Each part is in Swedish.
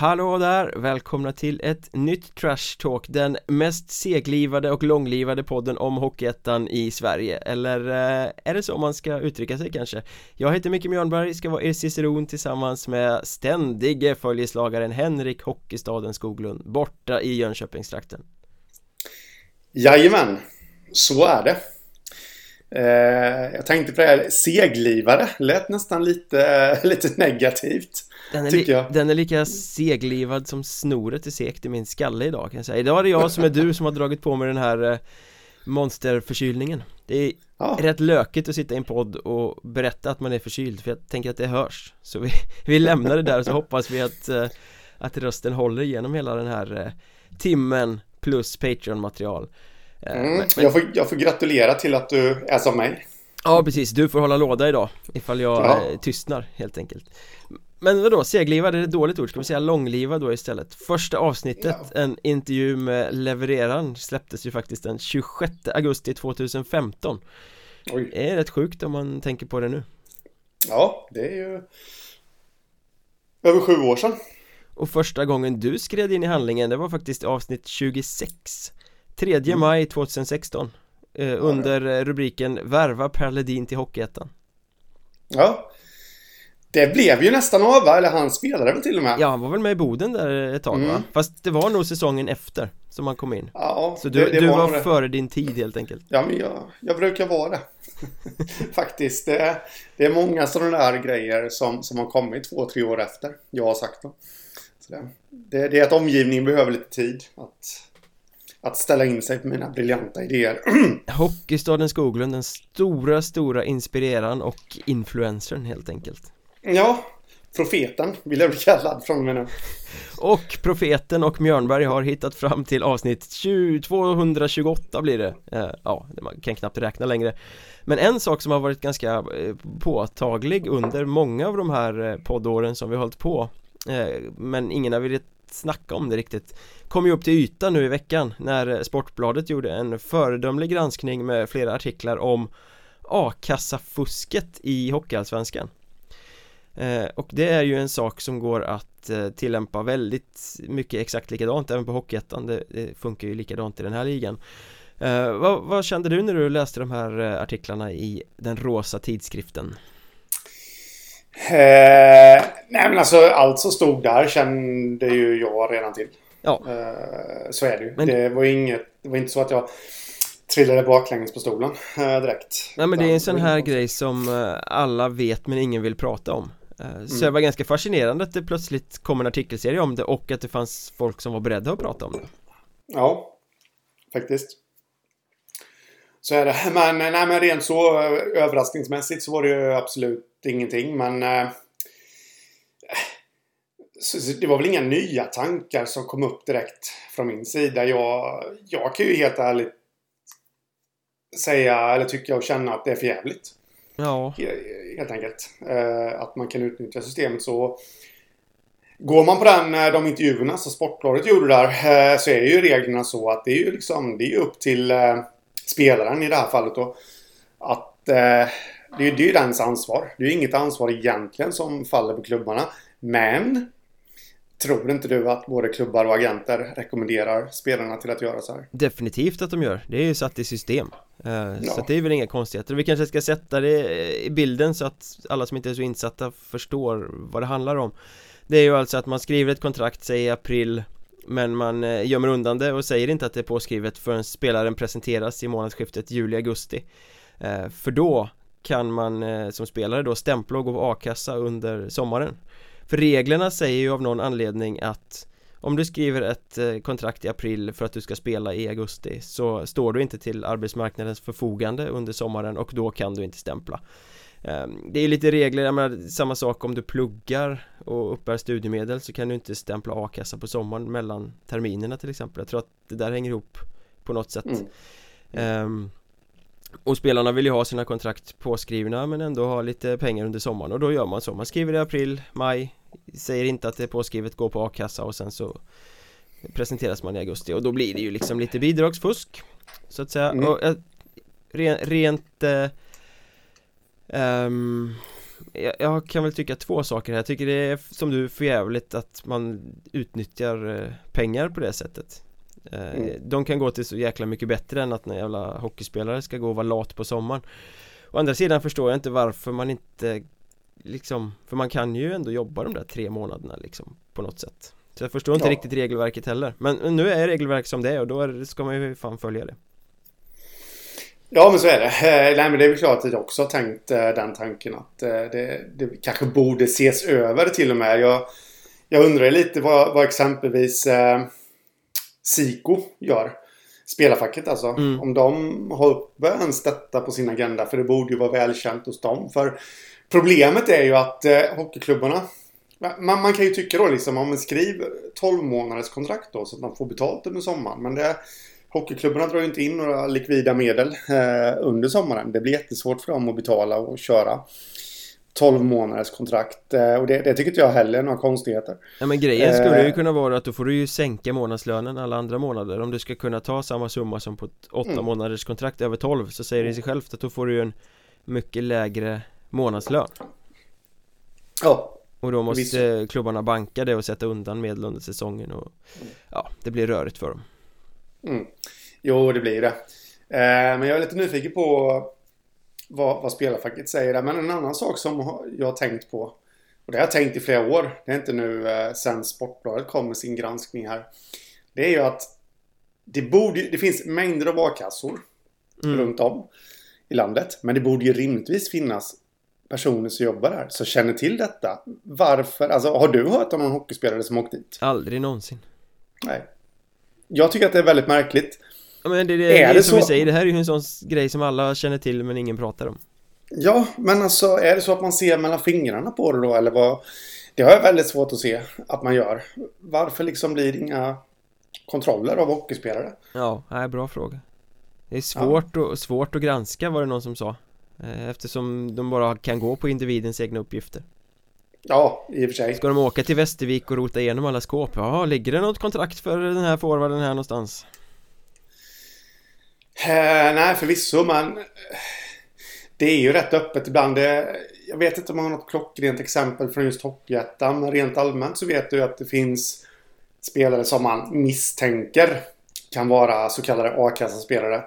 Hallå där! Välkomna till ett nytt Trash Talk Den mest seglivade och långlivade podden om Hockeyettan i Sverige Eller eh, är det så man ska uttrycka sig kanske? Jag heter Micke Mjörnberg, ska vara er ciceron tillsammans med ständige följeslagaren Henrik Hockeystaden Skoglund Borta i Jönköpingstrakten Jajamän, så är det Eh, jag tänkte på det här seglivare. Lät nästan lite, lite negativt. Den är, li- den är lika seglivad som snoret är segt i min skalle idag kan jag säga Idag är det jag som är du som har dragit på mig den här eh, monsterförkylningen Det är ja. rätt lökigt att sitta i en podd och berätta att man är förkyld för jag tänker att det hörs Så vi, vi lämnar det där och så hoppas vi att, eh, att rösten håller igenom hela den här eh, timmen plus Patreon-material mm, men, jag, får, jag får gratulera till att du är som mig Ja precis, du får hålla låda idag ifall jag ja. Eh, tystnar helt enkelt Men vadå, seglivad, är det ett dåligt ord? Ska vi säga långlivad då istället? Första avsnittet, ja. en intervju med levereraren släpptes ju faktiskt den 26 augusti 2015 Oj. Det är rätt sjukt om man tänker på det nu Ja, det är ju över sju år sedan Och första gången du skred in i handlingen, det var faktiskt avsnitt 26 3 mm. maj 2016 eh, Under ja. rubriken Värva Per Ledin till Hockeyettan Ja Det blev ju nästan av va? Eller han spelade väl till och med? Ja, han var väl med i Boden där ett tag mm. va? Fast det var nog säsongen efter som han kom in Ja, Så du, det, det du var, var före din tid helt enkelt Ja, men jag, jag brukar vara det Faktiskt, det är, det är många sådana där grejer som, som har kommit två, tre år efter jag har sagt dem Så det, det, det är att omgivningen behöver lite tid att att ställa in sig på mina briljanta idéer. Hockeystaden Skoglund, den stora, stora inspireraren och influencern helt enkelt. Ja, profeten vill jag bli kallad från mig nu. Och profeten och Mjörnberg har hittat fram till avsnitt 20, 228 blir det. Eh, ja, man kan knappt räkna längre. Men en sak som har varit ganska eh, påtaglig under många av de här eh, poddåren som vi har hållit på men ingen har velat snacka om det riktigt. Kom ju upp till ytan nu i veckan när Sportbladet gjorde en föredömlig granskning med flera artiklar om a-kassafusket i Hockeyallsvenskan. Eh, och det är ju en sak som går att eh, tillämpa väldigt mycket exakt likadant även på Hockeyettan. Det, funkar ju likadant i den här ligan. Eh, vad, vad, kände du när du läste de här artiklarna i den rosa tidskriften? Eh, nej men alltså allt som stod där kände ju jag redan till. Ja. Eh, så är det ju. Men... Det var inget, det var inte så att jag trillade baklänges på stolen eh, direkt. Nej men det är en sån här grej som eh, alla vet men ingen vill prata om. Eh, så mm. det var ganska fascinerande att det plötsligt kom en artikelserie om det och att det fanns folk som var beredda att prata om det. Ja, faktiskt. Så är det. Men, nej, men rent så överraskningsmässigt så var det ju absolut ingenting. Men eh, det var väl inga nya tankar som kom upp direkt från min sida. Jag, jag kan ju helt ärligt säga eller tycka och känna att det är för jävligt. Ja. Helt enkelt. Eh, att man kan utnyttja systemet så. Går man på den, eh, de intervjuerna som Sportbladet gjorde där eh, så är ju reglerna så att det är ju liksom det är upp till spelaren i det här fallet då. Att det, är, det är ju dens ansvar. Det är ju inget ansvar egentligen som faller på klubbarna. Men Tror inte du att både klubbar och agenter rekommenderar spelarna till att göra så här? Definitivt att de gör, det är ju satt i system uh, ja. Så det är väl inga konstigheter Vi kanske ska sätta det i bilden så att alla som inte är så insatta förstår vad det handlar om Det är ju alltså att man skriver ett kontrakt, säg i april men man eh, gömmer undan det och säger inte att det är påskrivet förrän spelaren presenteras i månadsskiftet juli-augusti eh, För då kan man eh, som spelare då stämpla och gå på a-kassa under sommaren. För reglerna säger ju av någon anledning att om du skriver ett kontrakt i april för att du ska spela i augusti så står du inte till arbetsmarknadens förfogande under sommaren och då kan du inte stämpla. Det är lite regler, jag menar samma sak om du pluggar och uppbär studiemedel så kan du inte stämpla a-kassa på sommaren mellan terminerna till exempel Jag tror att det där hänger ihop på något sätt mm. um, och spelarna vill ju ha sina kontrakt påskrivna men ändå ha lite pengar under sommaren och då gör man så Man skriver i april, maj Säger inte att det är påskrivet, gå på a-kassa och sen så Presenteras man i augusti och då blir det ju liksom lite bidragsfusk Så att säga mm. och, äh, Rent, rent äh, um, jag, jag kan väl tycka två saker här. Jag tycker det är som du för jävligt att man utnyttjar eh, pengar på det sättet eh, mm. De kan gå till så jäkla mycket bättre än att en jävla hockeyspelare ska gå och vara lat på sommaren Å andra sidan förstår jag inte varför man inte Liksom, för man kan ju ändå jobba de där tre månaderna liksom På något sätt Så jag förstår inte ja. riktigt regelverket heller Men nu är regelverket som det är och då är, ska man ju fan följa det Ja men så är det. Eh, nej men det är väl klart att jag också har tänkt eh, den tanken att eh, det, det kanske borde ses över till och med. Jag, jag undrar lite vad, vad exempelvis eh, Siko gör. Spelarfacket alltså. Mm. Om de har uppe ens detta på sin agenda. För det borde ju vara välkänt hos dem. För problemet är ju att eh, hockeyklubbarna man, man kan ju tycka då liksom om man skriver 12 månaders kontrakt då så att man får betalt under sommaren. Men det Hockeyklubbarna drar ju inte in några likvida medel eh, under sommaren. Det blir jättesvårt för dem att betala och köra 12 månaders kontrakt eh, och det, det, tycker inte jag heller är några konstigheter. Ja men grejen skulle ju eh, kunna vara att då får du ju sänka månadslönen alla andra månader om du ska kunna ta samma summa som på ett 8 mm. månaders kontrakt över 12 så säger det sig självt att då får du ju en mycket lägre månadslön. Ja. Och då måste visst. klubbarna banka det och sätta undan medel under säsongen och ja, det blir rörigt för dem. Mm. Jo, det blir det. Eh, men jag är lite nyfiken på vad, vad spelarfacket säger där. Men en annan sak som jag har tänkt på. Och det har jag tänkt i flera år. Det är inte nu eh, sen Sportbladet kom med sin granskning här. Det är ju att det, borde, det finns mängder av a-kassor mm. runt om i landet. Men det borde ju rimligtvis finnas personer som jobbar där som känner till detta. Varför? Alltså har du hört om någon hockeyspelare som åkt dit? Aldrig någonsin. Nej. Jag tycker att det är väldigt märkligt. Ja, men det, det, är det, det som så? vi säger, det här är ju en sån grej som alla känner till men ingen pratar om. Ja, men alltså är det så att man ser mellan fingrarna på det då eller vad? Det har jag väldigt svårt att se att man gör. Varför liksom blir det inga kontroller av hockeyspelare? Ja, nej, bra fråga. Det är svårt, ja. och, svårt att granska var det någon som sa. Eh, eftersom de bara kan gå på individens egna uppgifter. Ja, i och för sig Ska de åka till Västervik och rota igenom alla skåp? Ja, ligger det något kontrakt för den här forwarden här någonstans? Eh, nej, förvisso, men det är ju rätt öppet ibland. Det, jag vet inte om man har något klockrent exempel från just Hockeyettan, men rent allmänt så vet du att det finns spelare som man misstänker kan vara så kallade a-kassaspelare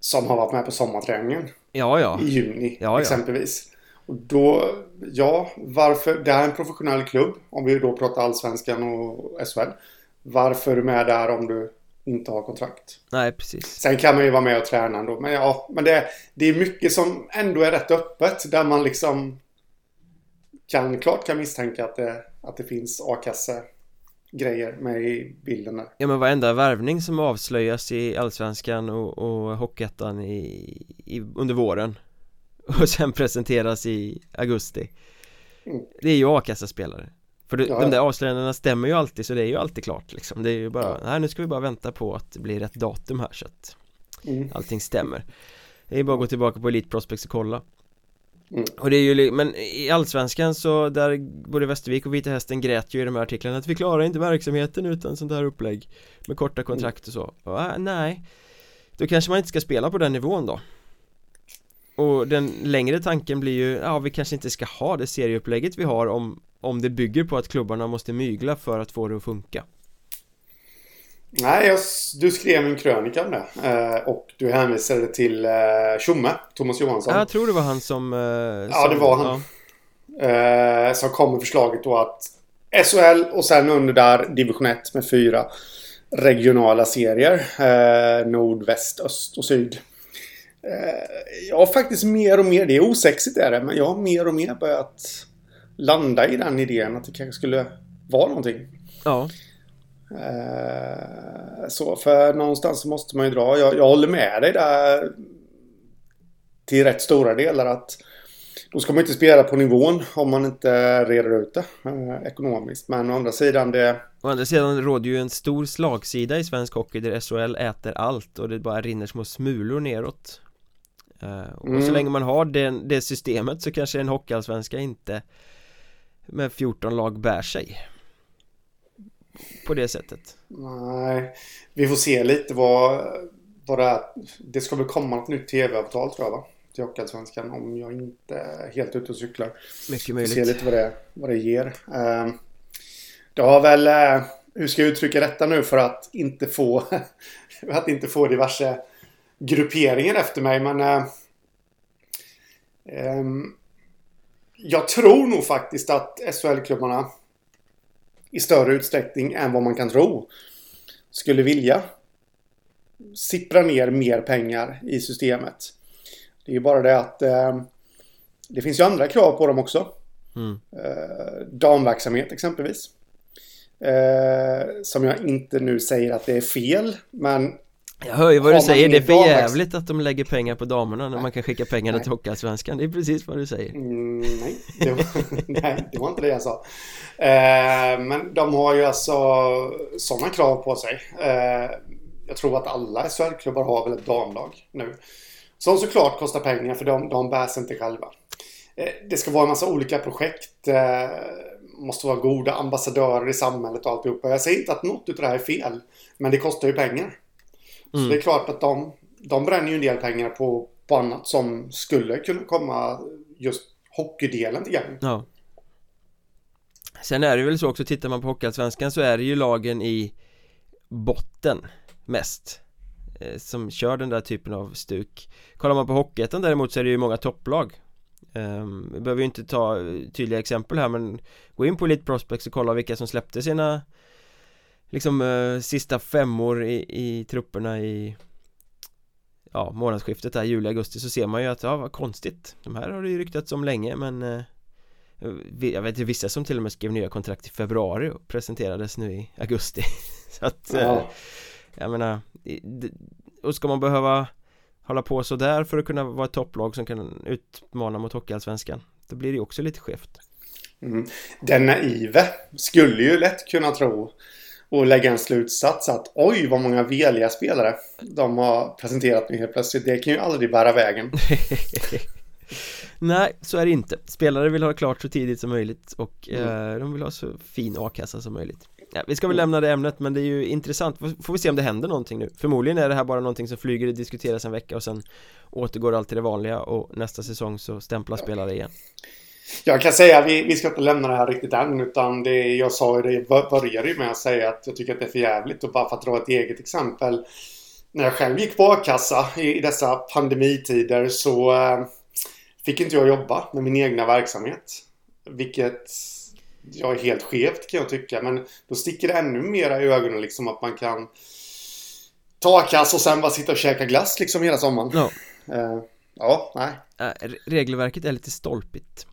som har varit med på sommarträningen. Ja, ja. I juni, ja, exempelvis. Och då, ja, varför? Det här är en professionell klubb. Om vi då pratar allsvenskan och SHL. Varför är du med där om du inte har kontrakt? Nej, precis. Sen kan man ju vara med och träna ändå. Men ja, men det, det är mycket som ändå är rätt öppet. Där man liksom kan, klart kan misstänka att det, att det finns a-kasse grejer med i bilden där. Ja men varenda värvning som avslöjas i Allsvenskan och, och Hockeyettan i, i, under våren och sen presenteras i augusti mm. Det är ju a-kassaspelare För det, ja, de där avslöjandena stämmer ju alltid så det är ju alltid klart liksom Det är ju bara, ja. nej nu ska vi bara vänta på att det blir rätt datum här så att mm. allting stämmer Det är bara att gå tillbaka på Elite Prospects och kolla Mm. Och det är ju, men i Allsvenskan så där både Västervik och Vita Hästen grät ju i de här artiklarna att vi klarar inte verksamheten utan sånt här upplägg med korta kontrakt och så. Och, äh, nej, då kanske man inte ska spela på den nivån då. Och den längre tanken blir ju, ja vi kanske inte ska ha det serieupplägget vi har om, om det bygger på att klubbarna måste mygla för att få det att funka. Nej, jag, du skrev en krönika om det. Eh, och du hänvisade till eh, Tjomme, Thomas Johansson. Ja, jag tror det var han som... Eh, ja, det var han. Ja. Eh, som kom med förslaget då att SHL och sen under där division 1 med fyra regionala serier. Eh, nord, väst, öst och syd. Eh, jag har faktiskt mer och mer, det är osexigt är det, men jag har mer och mer börjat landa i den idén att det kanske skulle vara någonting. Ja. Eh, så, för någonstans måste man ju dra. Jag, jag håller med dig där till rätt stora delar att då ska man inte spela på nivån om man inte reder ut det eh, ekonomiskt. Men å andra sidan det... Å andra sidan råder ju en stor slagsida i svensk hockey där SHL äter allt och det bara rinner små smulor neråt. Eh, och mm. så länge man har det, det systemet så kanske en hockeyallsvenska inte med 14 lag bär sig på det sättet Nej, vi får se lite vad, vad det är Det ska väl komma något nytt tv-avtal tror jag va? till Hockeyallsvenskan om jag inte är helt ute och cyklar. Mycket möjligt. Se lite vad det, vad det ger. Uh, det har väl, uh, hur ska jag uttrycka detta nu för att inte få, att inte få diverse grupperingar efter mig men uh, um, jag tror nog faktiskt att SHL-klubbarna i större utsträckning än vad man kan tro skulle vilja sippra ner mer pengar i systemet. Det är ju bara det att eh, det finns ju andra krav på dem också. Mm. Eh, damverksamhet exempelvis. Eh, som jag inte nu säger att det är fel, men jag hör ju vad du säger, det är för jävligt att de lägger pengar på damerna när man kan skicka pengarna till Hockeyallsvenskan Det är precis vad du säger. Mm, nej, det var, nej, det var inte det jag sa. Eh, Men de har ju alltså sådana krav på sig. Eh, Jag tror att alla SHL-klubbar har väl ett damlag nu Som såklart kostar pengar för de, de bärs inte själva. Eh, Det ska vara en massa olika projekt eh, Måste vara goda ambassadörer i samhället och alltihopa. Jag säger inte att något av det här är fel Men det kostar ju pengar Mm. Så det är klart att de, de bränner ju en del pengar på, på annat som skulle kunna komma just hockeydelen till gagn. Ja. Sen är det väl så också, tittar man på Hockeyallsvenskan så är det ju lagen i botten mest eh, som kör den där typen av stuk Kollar man på Hockeyettan däremot så är det ju många topplag um, Vi behöver ju inte ta tydliga exempel här men Gå in på Elite Prospects och kolla vilka som släppte sina liksom eh, sista femmor i, i trupperna i ja, månadsskiftet där, juli-augusti så ser man ju att, ja vad konstigt De här har det ju ryktats om länge men eh, Jag vet inte, vissa som till och med skrev nya kontrakt i februari och presenterades nu i augusti Så att, ja. eh, jag menar Och ska man behöva hålla på sådär för att kunna vara ett topplag som kan utmana mot Hockeyallsvenskan Då blir det ju också lite skevt mm. Den naive skulle ju lätt kunna tro och lägga en slutsats att oj vad många veliga spelare de har presenterat nu helt plötsligt. Det kan ju aldrig bära vägen. Nej, så är det inte. Spelare vill ha det klart så tidigt som möjligt och mm. eh, de vill ha så fin a-kassa som möjligt. Ja, vi ska väl lämna det ämnet men det är ju intressant, får vi se om det händer någonting nu Förmodligen är det här bara någonting som flyger och diskuteras en vecka och sen återgår allt till det vanliga och nästa säsong så stämplar spelare igen jag kan säga att vi, vi ska inte lämna det här riktigt än. Utan det jag sa ju det, började ju med att säga att jag tycker att det är för jävligt. Och bara för att dra ett eget exempel. När jag själv gick på a-kassa i, i dessa pandemitider så äh, fick inte jag jobba med min egna verksamhet. Vilket jag är helt skevt kan jag tycka. Men då sticker det ännu mera i ögonen liksom att man kan ta a-kassa och sen bara sitta och käka glass liksom hela sommaren. Ja. Uh, ja, nej. Äh, regelverket är lite stolpigt.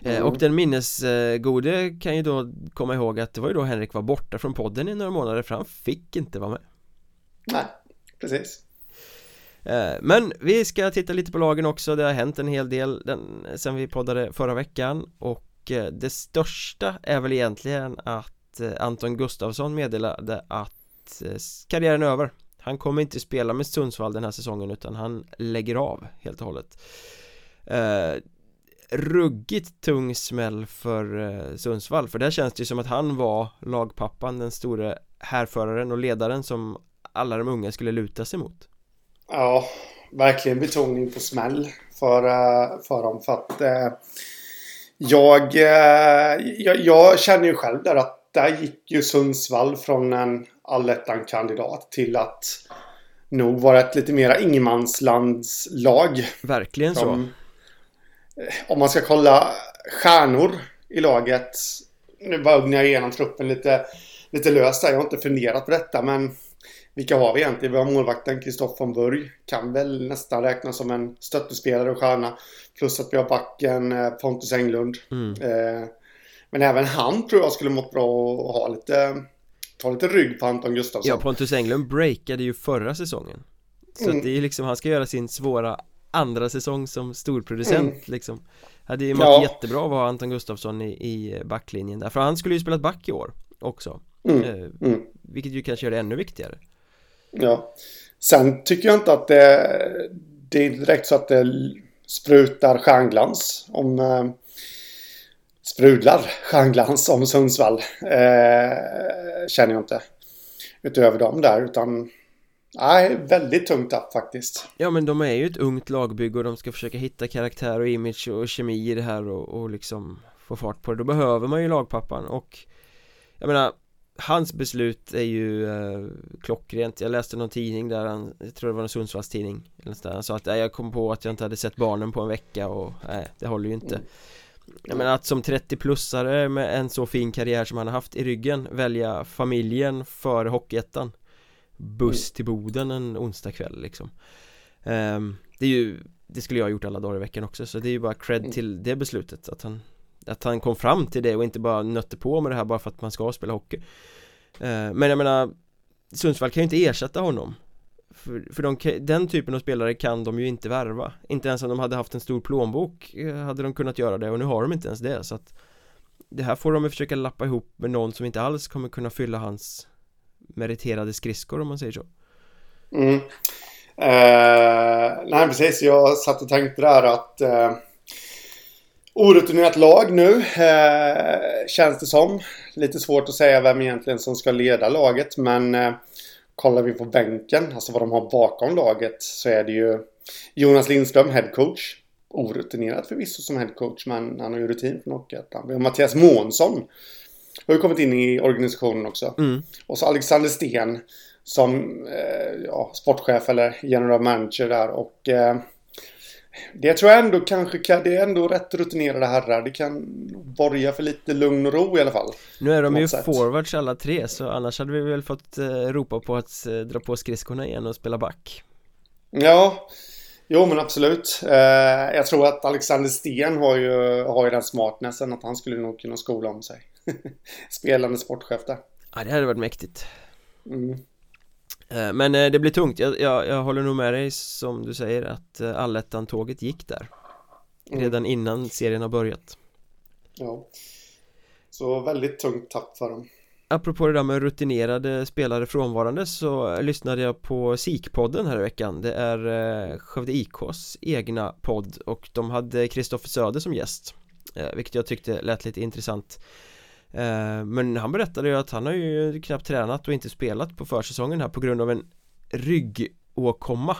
Eh, mm. Och den minnesgode kan ju då komma ihåg att det var ju då Henrik var borta från podden i några månader för han fick inte vara med. Nej, precis. Eh, Men vi ska titta lite på lagen också, det har hänt en hel del den, sen vi poddade förra veckan. Och eh, det största är väl egentligen att Anton Gustafsson meddelade att karriären är över. Han kommer inte spela med Sundsvall den här säsongen utan han lägger av helt och hållet ruggigt tung smäll för eh, Sundsvall för där känns det ju som att han var lagpappan, den store härföraren och ledaren som alla de unga skulle luta sig mot. Ja, verkligen betoning på smäll för, eh, för dem för att eh, jag, jag, jag känner ju själv där att där gick ju Sundsvall från en allettan-kandidat till att nog vara ett lite mera ingenmanslandslag. Verkligen så om man ska kolla stjärnor i laget. Nu bara ugnar jag igenom truppen lite, lite löst där. Jag har inte funderat på detta men vilka har vi egentligen? Vi har målvakten Kristoffer Burg. Kan väl nästan räknas som en stöttespelare och stjärna. Plus att vi har backen eh, Pontus Englund. Mm. Eh, men även han tror jag skulle mått bra att ha lite Ta lite rygg på Anton Gustafsson Ja, Pontus Englund breakade ju förra säsongen Så mm. det är liksom, han ska göra sin svåra andra säsong som storproducent mm. liksom Hade ju mått ja. jättebra att ha Anton Gustafsson i, i backlinjen där För han skulle ju spela back i år också mm. Eh, mm. Vilket ju kanske gör det ännu viktigare Ja Sen tycker jag inte att det Det är direkt så att det sprutar stjärnglans om eh, Sprudlar stjärnglans om Sundsvall eh, Känner jag inte Utöver dem där utan Nej, väldigt tungt tapp faktiskt. Ja men de är ju ett ungt lagbygge och de ska försöka hitta karaktär och image och kemi i det här och, och liksom få fart på det. Då behöver man ju lagpappan och jag menar Hans beslut är ju eh, klockrent Jag läste någon tidning där han, jag tror det var en Sundsvallstidning Han sa att nej, jag kom på att jag inte hade sett barnen på en vecka och nej, det håller ju inte mm. Jag menar att som 30-plussare med en så fin karriär som han har haft i ryggen Välja familjen före Hockeyettan Buss till Boden en onsdag kväll liksom. Um, Det är ju Det skulle jag ha gjort alla dagar i veckan också så det är ju bara cred mm. till det beslutet att han Att han kom fram till det och inte bara nötte på med det här bara för att man ska spela hockey. Uh, Men jag menar Sundsvall kan ju inte ersätta honom. För, för de, den typen av spelare kan de ju inte värva. Inte ens om de hade haft en stor plånbok eh, Hade de kunnat göra det och nu har de inte ens det så att Det här får de försöka lappa ihop med någon som inte alls kommer kunna fylla hans Meriterade skridskor om man säger så mm. eh, Nej precis, jag satt och tänkte där att eh, Orutinerat lag nu eh, Känns det som Lite svårt att säga vem egentligen som ska leda laget men eh, Kollar vi på bänken, alltså vad de har bakom laget, så är det ju Jonas Lindström, headcoach. Orutinerad förvisso som headcoach, men han har ju rutin på Hockeyettan. Vi har Mattias Månsson. Har ju kommit in i organisationen också. Mm. Och så Alexander Sten som eh, ja, sportchef eller general manager där. Och eh, det tror jag ändå kanske kan, det är ändå rätt rutinerade herrar. Det kan borga för lite lugn och ro i alla fall. Nu är de ju sätt. forwards alla tre så annars hade vi väl fått eh, ropa på att eh, dra på skridskorna igen och spela back. Ja, jo men absolut. Eh, jag tror att Alexander Sten har ju, har ju den smartnessen att han skulle nog kunna skola om sig. Spelande sportchef där. Ja, det hade varit mäktigt. Mm. Eh, men eh, det blir tungt, jag, jag, jag, håller nog med dig som du säger att eh, allettan-tåget gick där mm. Redan innan serien har börjat Ja Så väldigt tungt tapp för dem Apropå det där med rutinerade spelare frånvarande så lyssnade jag på SIK-podden här i veckan Det är Skövde IKs egna podd och de hade Kristoffer Söder som gäst Vilket jag tyckte lät lite intressant men han berättade ju att han har ju knappt tränat och inte spelat på försäsongen här på grund av en ryggåkomma.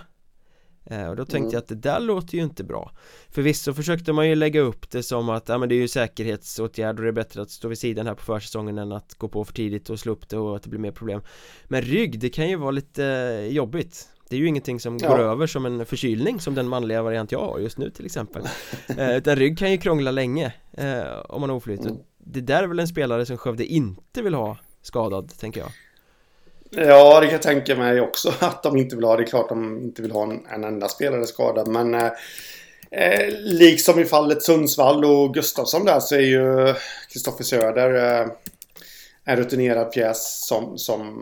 Eh, och då tänkte mm. jag att det där låter ju inte bra. Förvisso försökte man ju lägga upp det som att ja, men det är ju säkerhetsåtgärder och det är bättre att stå vid sidan här på försäsongen än att gå på för tidigt och slå upp det och att det blir mer problem. Men rygg, det kan ju vara lite jobbigt. Det är ju ingenting som ja. går över som en förkylning som den manliga variant jag har just nu till exempel. Eh, Utan rygg kan ju krångla länge eh, om man har oflyt mm det där är väl en spelare som Skövde inte vill ha skadad, tänker jag. Ja, det kan jag tänka mig också att de inte vill ha. Det är klart de inte vill ha en, en enda spelare skadad, men eh, eh, liksom i fallet Sundsvall och Gustafsson där så är ju Kristoffer Söder eh, en rutinerad pjäs som, som...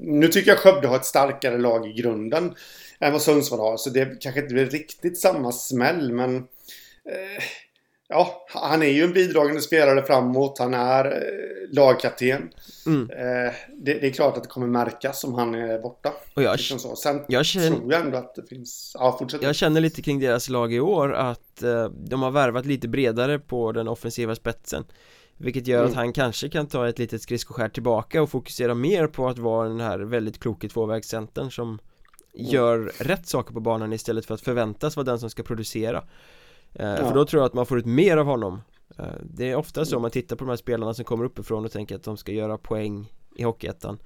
Nu tycker jag Skövde har ett starkare lag i grunden än vad Sundsvall har, så det kanske inte blir riktigt samma smäll, men... Eh, ja, han är ju en bidragande spelare framåt. Han är eh, lagkapten. Mm. Eh, det, det, är klart att det kommer märkas om han är borta. Och jag, liksom så. Sen jag känner, tror jag ändå att det finns... Ja, fortsätt. Jag känner lite kring deras lag i år att eh, de har värvat lite bredare på den offensiva spetsen. Vilket gör mm. att han kanske kan ta ett litet skridskoskär tillbaka och fokusera mer på att vara den här väldigt kloke tvåvägscentern som mm. gör rätt saker på banan istället för att förväntas vara den som ska producera ja. För då tror jag att man får ut mer av honom eh, Det är ofta så om man tittar på de här spelarna som kommer uppifrån och tänker att de ska göra poäng i Hockeyettan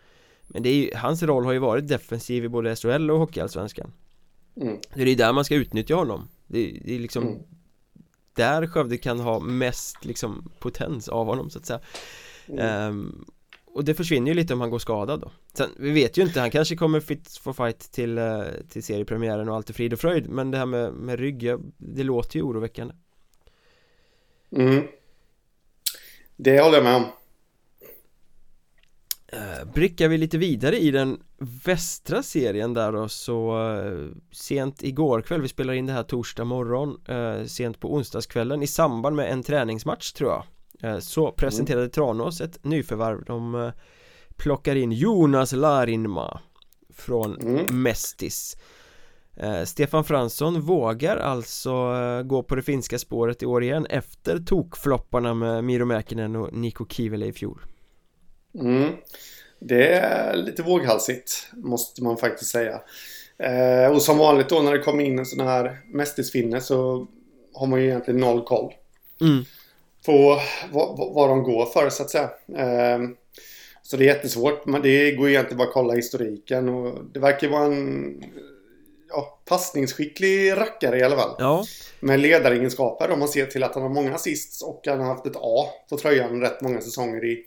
Men det är ju, hans roll har ju varit defensiv i både SHL och Hockeyallsvenskan mm. Det är där man ska utnyttja honom Det, det är liksom mm. Där Skövde kan ha mest liksom potens av honom så att säga mm. um, och det försvinner ju lite om han går skadad då. Sen, vi vet ju inte, han kanske kommer fit for fight till, eh, till seriepremiären och allt är frid och fröjd Men det här med, med rygg, det låter ju oroväckande. Mm. Det håller jag med om. Uh, Brickar vi lite vidare i den västra serien där då så uh, Sent igår kväll, vi spelar in det här torsdag morgon Sent på onsdagskvällen i samband med en träningsmatch tror jag. Eh, så presenterade mm. Tranås ett nyförvärv De eh, plockar in Jonas Larinma Från mm. Mestis eh, Stefan Fransson vågar alltså gå på det finska spåret i år igen efter tokflopparna med Miro Mäkinen och Niko Kivele i fjol mm. Det är lite våghalsigt, måste man faktiskt säga. Eh, och som vanligt då när det kommer in en sån här mästisfinne så har man ju egentligen noll koll. Mm. På vad, vad de går för så att säga. Eh, så det är jättesvårt. Men det går ju egentligen bara att kolla historiken. Och det verkar vara en ja, passningsskicklig rackare i alla fall. Ja. Med ledaregenskaper om man ser till att han har många assists och han har haft ett A på tröjan rätt många säsonger i,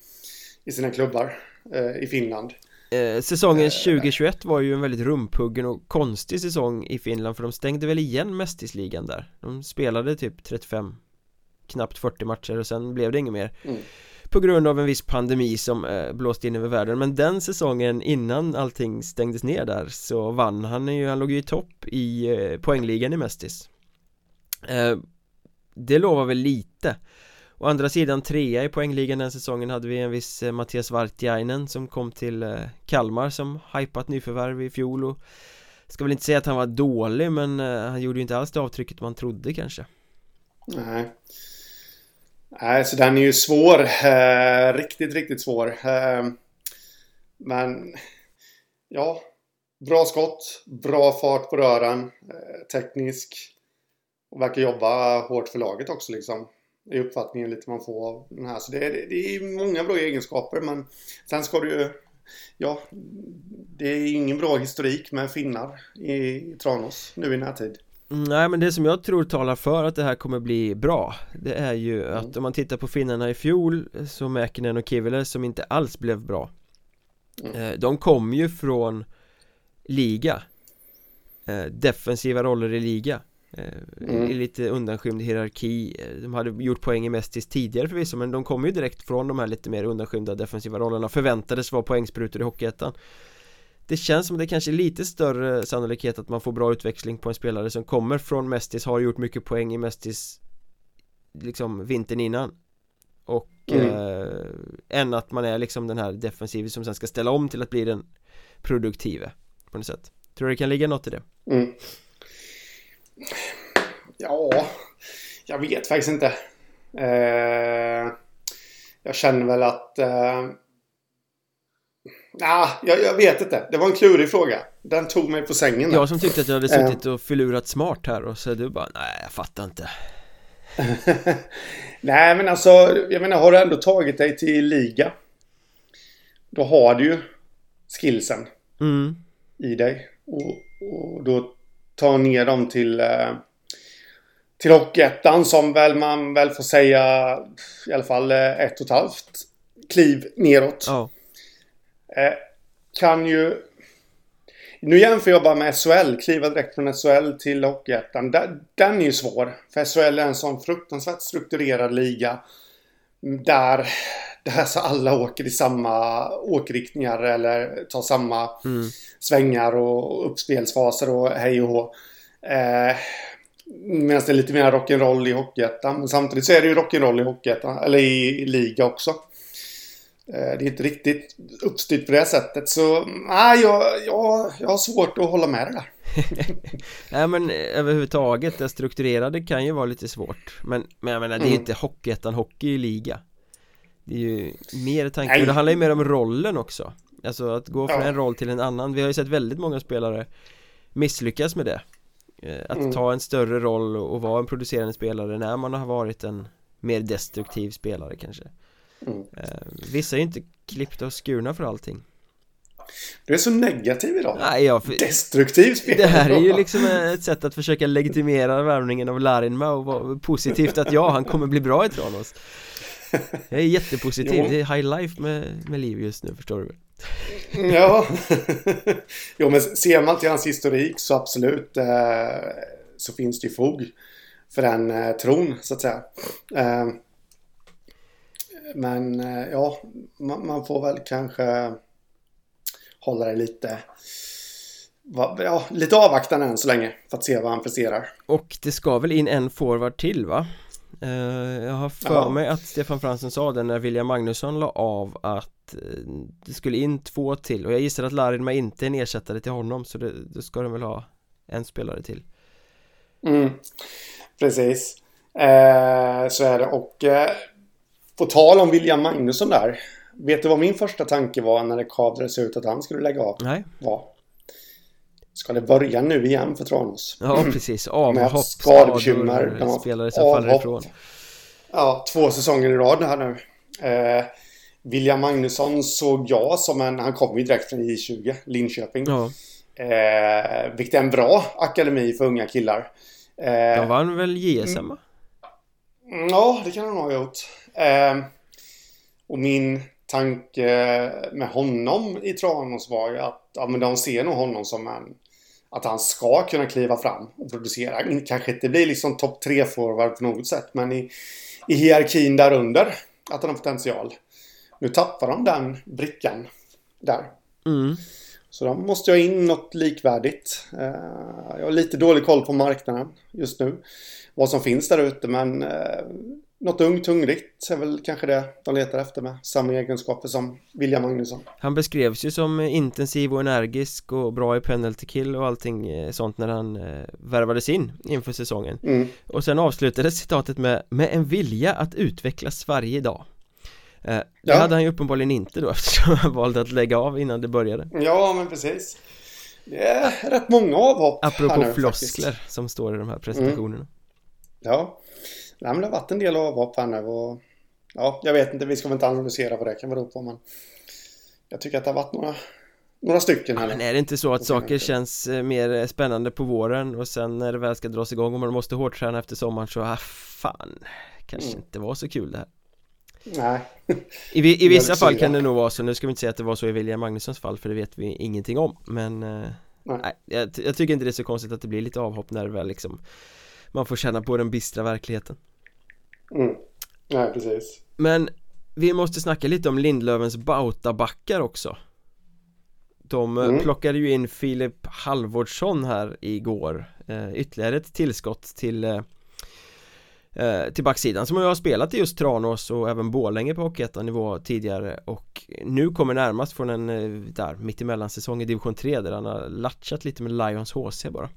i sina klubbar eh, i Finland. Eh, säsongen 2021 var ju en väldigt rumpuggen och konstig säsong i Finland för de stängde väl igen mästisligan där De spelade typ 35 Knappt 40 matcher och sen blev det inget mer. Mm. På grund av en viss pandemi som eh, blåste in över världen. Men den säsongen innan allting stängdes ner där så vann han ju, han låg ju i topp i eh, poängligan i Mästis eh, Det lovar väl lite. Å andra sidan trea i poängligan den säsongen hade vi en viss eh, Mattias Vartiainen som kom till eh, Kalmar som hypat nyförvärv i fjol och Ska väl inte säga att han var dålig men eh, han gjorde ju inte alls det avtrycket man trodde kanske. Nej. Nej, så den är ju svår. Eh, riktigt, riktigt svår. Eh, men ja, bra skott, bra fart på rören, eh, teknisk. Och verkar jobba hårt för laget också liksom. I uppfattningen lite man får av den här. Så det är, det är många bra egenskaper men sen ska du ju... Ja, det är ingen bra historik med finnar i, i Tranås nu i närtid. Nej men det som jag tror talar för att det här kommer bli bra Det är ju att Mm. om man tittar på finnarna i fjol Så Mäkinen och Kivile som inte alls blev bra Mm. eh, De kom ju från Liga eh, Defensiva roller i liga eh, Mm. I lite undanskymd hierarki De hade gjort poäng i Mestis tidigare förvisso Men de kom ju direkt från de här lite mer undanskymda defensiva rollerna Förväntades vara poängsprutor i Hockeyettan det känns som det kanske är lite större sannolikhet att man får bra utväxling på en spelare som kommer från Mestis, har gjort mycket poäng i Mestis liksom vintern innan och Mm. eh, än att man är liksom den här defensiven som sen ska ställa om till att bli den produktive på något sätt Tror du det kan ligga något i det? Mm. Ja, jag vet faktiskt inte. Eh, jag känner väl att... Eh, nah, jag, jag vet inte. Det var en klurig fråga. Den tog mig på sängen. där. Jag som tyckte att jag hade Eh. suttit och filurat smart här och så du bara nej jag fattar inte Nej, men alltså, jag menar, har du ändå tagit dig till liga. Då har du ju skillsen Mm, i dig. Och, och då ta ner dem till... Eh, till Hockeyettan som väl man väl får säga i alla fall eh, ett och ett halvt kliv neråt. ja Eh, kan ju... Nu jämför jag bara med SHL. Kliva direkt från SHL till Hockeyettan. Den, den är ju svår. För SHL är en sån fruktansvärt strukturerad liga. Där, där så alla åker i samma åkriktningar eller tar samma mm. svängar och uppspelsfaser och hej och hå. Eh, Medan det är lite mer rock'n'roll i Hockeyettan. Men samtidigt så är det ju rock'n'roll i Hockeyettan, eller i, i liga också. Eh, det är inte riktigt uppstyrt på det sättet. Så nej, jag, jag, jag har svårt att hålla med det där. Nej men eh, överhuvudtaget det strukturerade kan ju vara lite svårt Men, men jag menar det är ju Mm. inte Hockeyettan hockey i liga Det är ju mer tanke, och det handlar ju mer om rollen också Alltså att gå från Ja. en roll till en annan Vi har ju sett väldigt många spelare misslyckas med det Eh, Att Mm. ta en större roll och vara en producerande spelare när man har varit en mer destruktiv spelare kanske Mm. Eh, Vissa är ju inte klippta och skurna för allting Du är så negativ idag. Nej jag, Destruktiv spelare. Det här är ju liksom ett sätt att försöka legitimera värvningen av Larinma och vara positivt att ja, han kommer bli bra i Tranås Jag är jättepositiv, det är high life med, med liv just nu förstår du väl? Ja. jo, men ser man till hans historik så absolut eh, så finns det ju fog för den eh, tron, så att säga. Men eh, ja, man, man får väl kanske hålla det lite ja, lite avvaktande än så länge för att se vad han presterar. Och det ska väl in en forward till va? Eh, jag har för Ja. mig att Stefan Fransson sa det när William Magnusson la av att eh, det skulle in två till och jag gissar att Larinma inte är en ersättare till honom så det, då ska de väl ha en spelare till Mm, precis. Eh, så är det. Och eh, på tal om William Magnusson där. vet du vad min första tanke var när det kadrades ut att han skulle lägga av? Nej. Var. Ska det börja nu igen för Tranås? Ja, precis. Avhopp, skadebekymmer. skador, spelare som faller ifrån. Ja, två säsonger i rad här nu. Eh, William Magnusson såg jag som en... Han kom ju direkt från J20, Linköping. Ja. Eh, vilket är en bra akademi för unga killar. Eh, De vann väl JSM? Mm, Mm, ja, det kan han ha gjort. Eh, och min tanke med honom i Tranås var ju att ja, men de ser nog honom som en... Att han ska kunna kliva fram och producera. Kanske inte bli liksom topp tre forward på något sätt, men i, i hierarkin där under. Att han har potential. Nu tappar de den brickan där. Mm. Så de måste ha in något likvärdigt. Eh, jag har lite dålig koll på marknaden just nu. Vad som finns där ute men eh, något ungt hungrigt är väl kanske det de letar efter med samma egenskaper som William Magnusson. Han beskrevs ju som intensiv och energisk och bra i penalty kill och allting eh, sånt när han värvades in inför säsongen. Mm. Och sen avslutades citatet med med en vilja att utvecklas varje dag. Eh, det ja. hade han ju uppenbarligen inte då eftersom han valde att lägga av innan det började Ja men precis Det är rätt många avhopp Apropå nu, floskler faktiskt. som står i de här presentationerna mm. Ja Nej, men det har varit en del avhopp här nu och Ja, jag vet inte, vi ska väl inte analysera vad det kan bero på men Jag tycker att det har varit några några stycken här ja, Men är det inte så att saker känns eh, mer spännande på våren och sen när det väl ska dras igång och man måste hårdträna efter sommaren så, ah, fan Kanske mm. inte var så kul det här Nej. I, i vissa fall kan det nog vara så, nu ska vi inte säga att det var så i William Magnussons fall för det vet vi ingenting om. Men eh, nej. nej jag, jag, tycker inte det är så konstigt att det blir lite avhopp när det väl liksom Man får känna på den bistra verkligheten. Mm. Nej precis. Men vi måste snacka lite om Lindlövens Bautabackar också. De eh, mm. plockade ju in Filip Halvordsson här igår. Eh, Ytterligare ett tillskott till eh, till backsidan som jag har spelat i just Tranås och även Borlänge på Hockeyettan-nivå tidigare. Och nu kommer närmast från en eh, där mittemellan säsong i division 3 där han har latchat lite med Lions HC bara.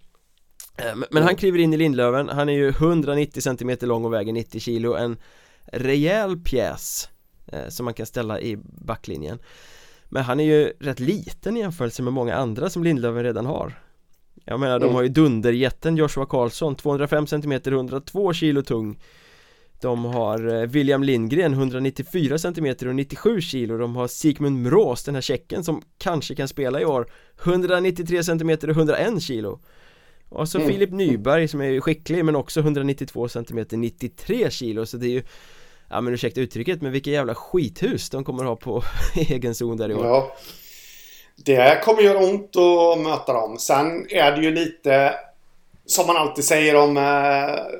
Eh, men han kliver in i Lindlöven, han är ju 190 cm lång och väger 90 kilo, en rejäl pjäs eh, som man kan ställa i backlinjen. Men han är ju rätt liten i jämförelse med många andra som Lindlöven redan har jag menar de mm. har ju dunderjätten Joshua Karlsson 205 cm, 102 kilo tung. De har eh, William Lindgren 194 cm och 97 kilo. De har Sigmund Mrås, den här tjecken som kanske kan spela i år 193 cm och 101 kilo. Och så mm. Filip Nyberg som är skicklig men också 192 cm 93 kilo. Så det är ju Ja men ursäkta uttrycket men vilka jävla skithus de kommer ha på egen zon där i år. Ja det kommer göra ont att möta dem. Sen är det ju lite som man alltid säger om eh,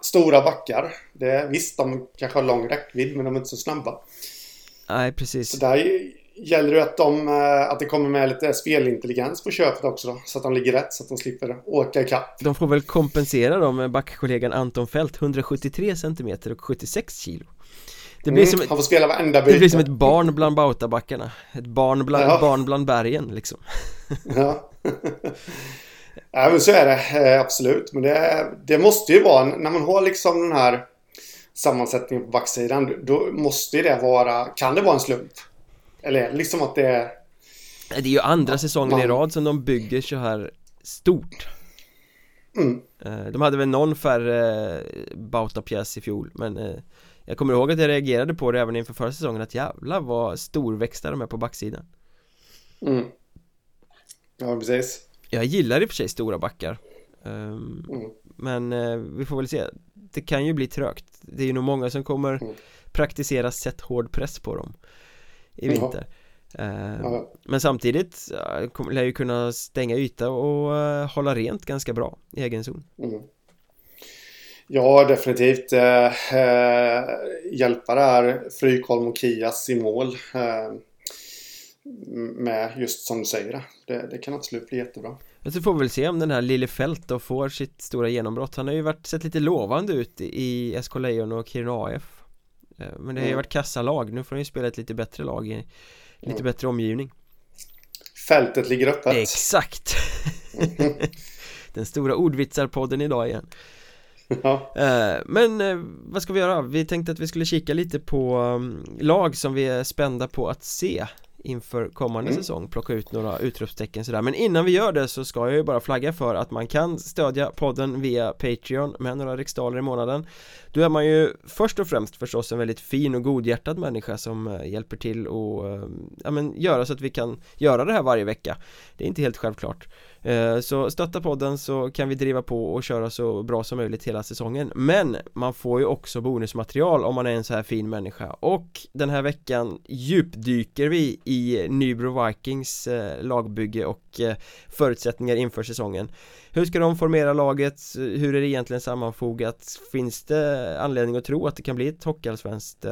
stora backar. Det, visst, de kanske har lång räckvidd men de är inte så snabba. Nej, precis. Så där gäller det att, de, eh, att det kommer med lite spelintelligens på köpet också då. Så att de ligger rätt så att de slipper åka ikapp. De får väl kompensera då med backkollegan Anton Fält 173 cm och 76 kilo. Det blir mm, som ett, han får spela varenda Det blir som ett barn bland Bautabackarna. Ett barn bland, ja. barn bland bergen liksom. Ja. Ja men så är det. Eh, absolut. Men det, det måste ju vara när man har liksom den här Sammansättningen på backsidan Då måste det vara Kan det vara en slump? Eller liksom att det är Det är ju andra säsongen man... i rad som de bygger så här stort. Mm. Eh, de hade väl någon färre Bautapjäs i fjol men eh, jag kommer ihåg att jag reagerade på det även inför förra säsongen att jävlar vad storväxta de är på backsidan mm. Ja precis Jag gillar i och för sig stora backar um, mm. Men uh, vi får väl se Det kan ju bli trögt Det är ju nog många som kommer mm. praktisera sätt hård press på dem I vinter uh, ja. Men samtidigt uh, lär ju kunna stänga yta och uh, hålla rent ganska bra i egen zon mm. Ja, definitivt. Eh, eh, hjälpa där Frykholm och Kias i mål. Eh, med just som du säger det, det kan absolut bli jättebra. Men så får vi väl se om den här Lille Fält då får sitt stora genombrott. Han har ju varit, sett lite lovande ut i SK Lejon och Kiruna AF. Eh, men det har ju mm. varit kassalag. Nu får han ju spela ett lite bättre lag i lite mm. bättre omgivning. Fältet ligger öppet. Exakt! den stora ordvitsarpodden idag igen. Ja. Eh, men eh, vad ska vi göra? Vi tänkte att vi skulle kika lite på um, lag som vi är spända på att se inför kommande mm. säsong plocka ut några utropstecken sådär men innan vi gör det så ska jag ju bara flagga för att man kan stödja podden via Patreon med några riksdaler i månaden då är man ju först och främst förstås en väldigt fin och godhjärtad människa som eh, hjälper till och ja, men göra så att vi kan göra det här varje vecka det är inte helt självklart Eh, så stötta podden så kan vi driva på och köra så bra som möjligt hela säsongen Men man får ju också bonusmaterial om man är en så här fin människa Och den här veckan djupdyker vi i Nybro Vikings eh, lagbygge och eh, förutsättningar inför säsongen Hur ska de formera laget? Hur är det egentligen sammanfogat? Finns det anledning att tro att det kan bli ett hockeyallsvenskt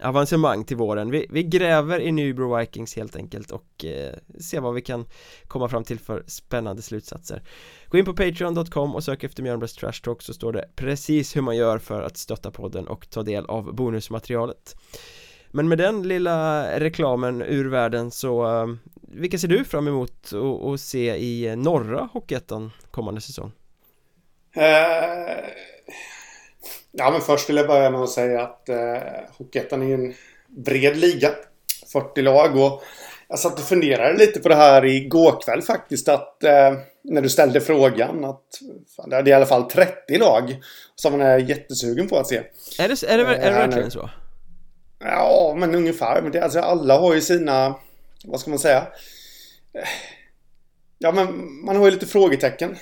avancemang till våren. Vi, vi gräver i Nybro Vikings helt enkelt och eh, ser vad vi kan komma fram till för spännande slutsatser. Gå in på Patreon.com och sök efter Mjölnbergs Trash Talk så står det precis hur man gör för att stötta podden och ta del av bonusmaterialet. Men med den lilla reklamen ur världen så eh, vilka ser du fram emot att se i norra Hockeyettan kommande säsong? Uh Ja, men först vill jag börja med att säga att eh, Hockeyettan är en bred liga. 40 lag och jag satt och funderade lite på det här igår kväll faktiskt att eh, när du ställde frågan att fan, det är i alla fall 30 lag som man är jättesugen på att se. Är det, är det, är det eh, verkligen så? Ja, men ungefär. Men det, alltså, alla har ju sina, vad ska man säga? Ja, men man har ju lite frågetecken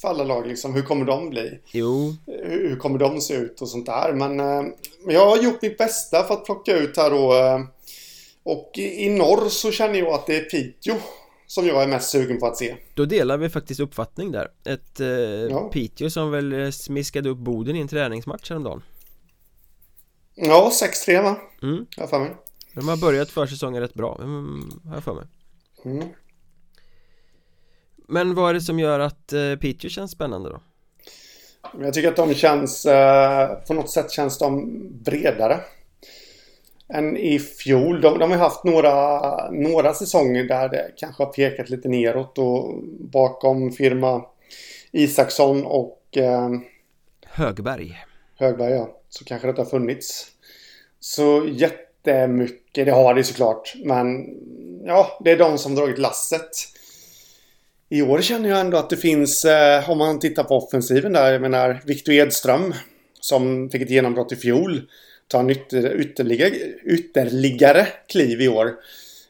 för alla lag liksom. Hur kommer de bli? Jo. Hur, kommer de se ut och sånt där. Men, eh, men jag har gjort mitt bästa för att plocka ut här då. Eh, och i, i norr så känner jag att det är Piteå som jag är mest sugen på att se. Då delar vi faktiskt uppfattning där. Ett eh, ja. Piteå som väl eh, smiskade upp Boden i en träningsmatch häromdagen. Ja, 6-3 va? Mm. Jag för mig. De har börjat försäsongen rätt bra, mm, har jag för mig. Mm. Men vad är det som gör att eh, Piteå känns spännande då? Jag tycker att de känns, eh, på något sätt känns de bredare än i fjol. De, de har haft några, några säsonger där det kanske har pekat lite neråt och bakom firma Isaksson och eh, Högberg. Högberg ja, så kanske det har funnits. Så jättemycket, det har det såklart. Men ja, det är de som dragit lasset. I år känner jag ändå att det finns, eh, om man tittar på offensiven där, jag menar Victor Edström som fick ett genombrott i fjol tar en ytter, ytterligare, ytterligare kliv i år.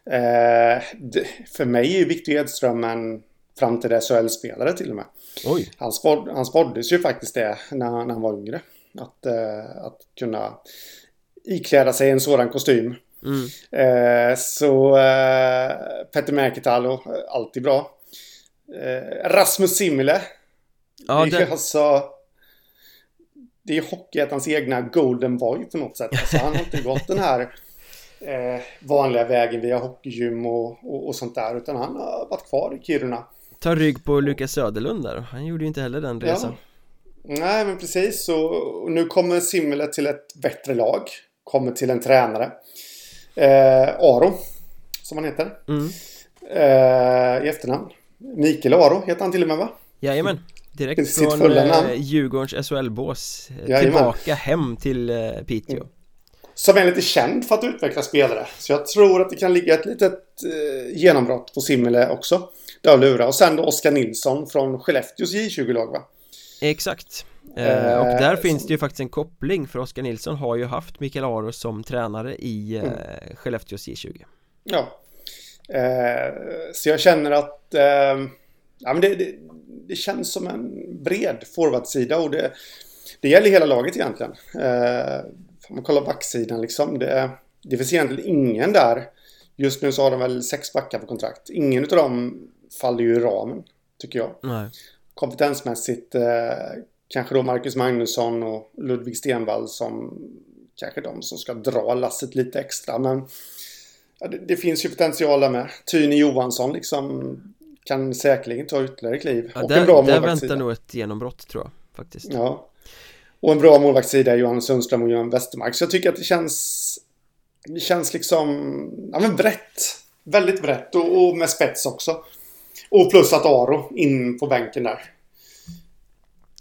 Eh, det, för mig är Victor Edström en framtida SHL-spelare till och med. Oj. Han, spod, han spåddes ju faktiskt det när, när han var yngre. Att, eh, att kunna ikläda sig en sådan kostym. Mm. Eh, så eh, Petter Mäkitalo, alltid bra. Eh, Rasmus Simile. Ja, det är det... alltså... Det är Hockeyettans egna Golden Boy på något sätt. Alltså, han har inte gått den här eh, vanliga vägen via hockeygym och, och, och, sånt där. Utan han har varit kvar i Kiruna. Ta rygg på Lukas Söderlund där. Han gjorde ju inte heller den resan. Ja. Nej, men precis. Och nu kommer Simile till ett bättre lag. Kommer till en tränare. Eh, Aro, som han heter. Mm. Eh, I efternamn. Mikael Aro heter han till och med va? Jajamän. Direkt Sitt från eh, Djurgårdens SHL-bås eh, Tillbaka hem till eh, Piteå. Mm. Som är lite känd för att utveckla spelare. Så jag tror att det kan ligga ett litet eh, genombrott på Simmele också. Där lura och sen då Oskar Nilsson från Skellefteås J20-lag va? Exakt. Eh, Och där som... finns det ju faktiskt en koppling för Oskar Nilsson har ju haft Mikael Aro som tränare i eh, mm. Skellefteås J20 Ja. Eh, så jag känner att eh, ja, men det, det, det, känns som en bred forwardsida och det, det gäller hela laget egentligen. Eh, om man kollar backsidan liksom. Det, det finns egentligen ingen där. Just nu så har de väl sex backar på kontrakt. Ingen av dem faller ju i ramen, tycker jag. Nej. Kompetensmässigt eh, kanske då Marcus Magnusson och Ludvig Stenvall som kanske de som ska dra lasset lite extra. Men ja, det, det, finns ju potential där med. Tyne Johansson liksom kan säkerligen ta ytterligare kliv. Ja, och där, en bra där väntar nog ett genombrott tror jag faktiskt. Ja. Och en bra målvaktssida är Johannes Sundström och Johan Westermark. Så jag tycker att det känns... Det känns liksom... Ja men brett. Väldigt brett och, och med spets också. Och plus att Aro in på bänken där.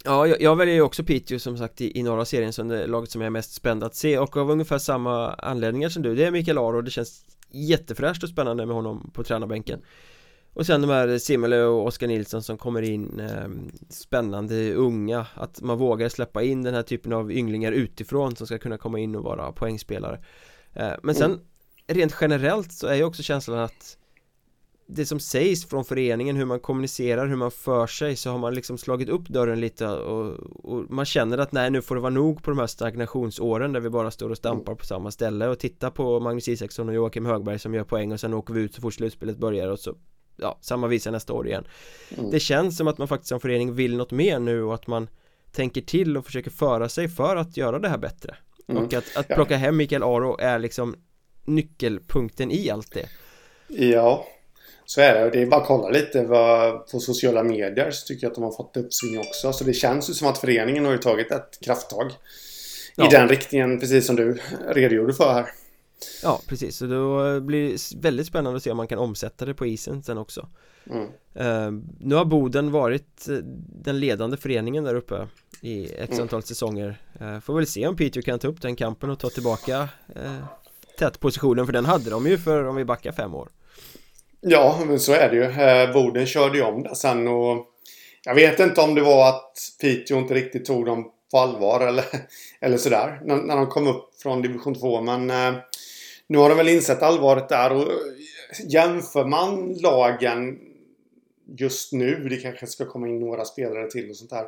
Ja, jag, jag väljer ju också Piteå som sagt i, i norra serien som det laget som jag är mest spänd att se och av ungefär samma anledningar som du Det är Mikael Aro, det känns jättefräscht och spännande med honom på tränarbänken och sen de här Simele och Oskar Nilsson som kommer in eh, Spännande, unga Att man vågar släppa in den här typen av ynglingar utifrån som ska kunna komma in och vara poängspelare eh, Men sen mm. Rent generellt så är ju också känslan att det som sägs från föreningen, hur man kommunicerar, hur man för sig så har man liksom slagit upp dörren lite och, och, man känner att nej nu får det vara nog på de här stagnationsåren där vi bara står och stampar på samma ställe och tittar på Magnus Isaksson och Joakim Högberg som gör poäng och sen åker vi ut så fort slutspelet börjar och så ja, samma visa nästa år igen mm. Det känns som att man faktiskt som förening vill något mer nu och att man tänker till och försöker föra sig för att göra det här bättre mm. och att, att plocka hem Mikael Aro är liksom nyckelpunkten i allt det Ja så är det. Det är bara att kolla lite vad, på sociala medier så tycker jag att de har fått uppsving också. Så det känns ju som att föreningen har ju tagit ett krafttag. Ja. I den riktningen, precis som du redogjorde för här. Ja, precis. Så då blir det väldigt spännande att se om man kan omsätta det på isen sen också. Mm. Uh, nu har Boden varit eh, den ledande föreningen där uppe i ett mm. antal säsonger. Uh, får väl se om Piteå kan ta upp den kampen och ta tillbaka uh, tätpositionen för den hade de ju för om vi backar fem år. Ja, men så är det ju. Boden körde ju om det sen och jag vet inte om det var att Piteå inte riktigt tog dem på allvar eller, eller sådär när, när de kom upp från division 2. Men nu har de väl insett allvaret där och jämför man lagen just nu, det kanske ska komma in några spelare till och sånt där.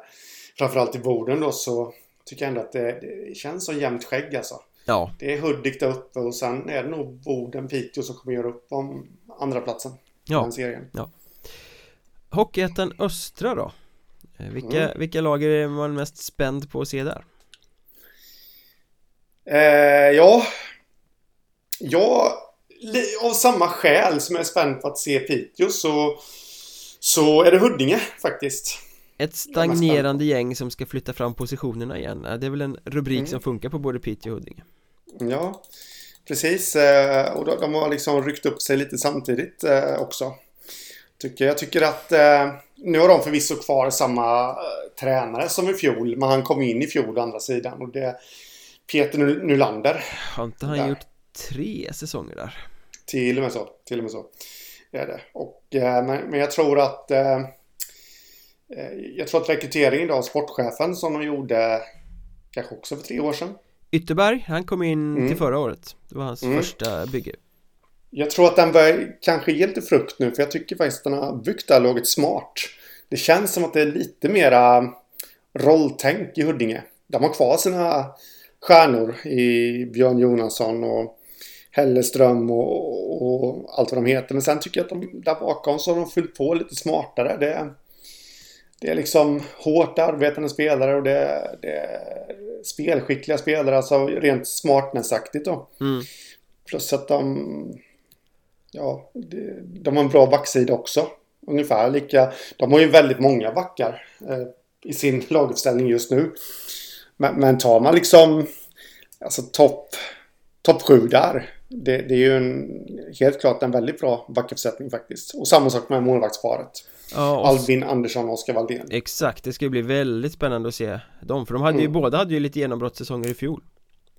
Framförallt i Boden då så tycker jag ändå att det, det känns som jämnt skägg alltså. Ja. Det är Hudik där uppe och sen är det nog Boden, Piteå som kommer göra upp om andra platsen ja. den serien. Ja. Hockeyettan Östra då? Eh, vilka, mm. vilka lag är man mest spänd på att se där? Eh, ja Ja Av samma skäl som jag är spänd på att se Piteå så Så är det Huddinge faktiskt Ett stagnerande gäng som ska flytta fram positionerna igen Det är väl en rubrik mm. som funkar på både Piteå och Huddinge Ja Precis, eh, och de har liksom ryckt upp sig lite samtidigt eh, också. Tycker, jag tycker att eh, nu har de förvisso kvar samma tränare som i fjol, men han kom in i fjol å andra sidan och det Peter Nylander. Har inte han där. gjort tre säsonger där? Till och med så, till och med så. Det är det. Och, men, men jag tror att jag tror att rekryteringen av sportchefen som de gjorde kanske också för tre år sedan Ytterberg, han kom in mm. till förra året Det var hans mm. första bygge Jag tror att den börjar kanske ge lite frukt nu för jag tycker faktiskt att den har byggt det här laget smart Det känns som att det är lite mera rolltänk i Huddinge De har kvar sina stjärnor i Björn Jonasson och Helleström och, och, allt vad de heter. Men sen tycker jag att de där bakom så har de fyllt på lite smartare. Det, det är liksom hårt arbetande spelare och det, det är spelskickliga spelare, alltså rent smartnessaktigt då. Mm. Plus att de... Ja, de har en bra backsida också. Ungefär lika... De har ju väldigt många backar eh, i sin laguppställning just nu. Men, men tar man liksom... Alltså topp... Topp sju där. Det, det, är ju en, helt klart en väldigt bra backuppsättning faktiskt. Och samma sak med målvaktsparet. Ja. Albin Andersson och Oskar Valdén Exakt, det ska bli väldigt spännande att se dem För de hade ju, mm. båda hade ju lite genombrottssäsonger i fjol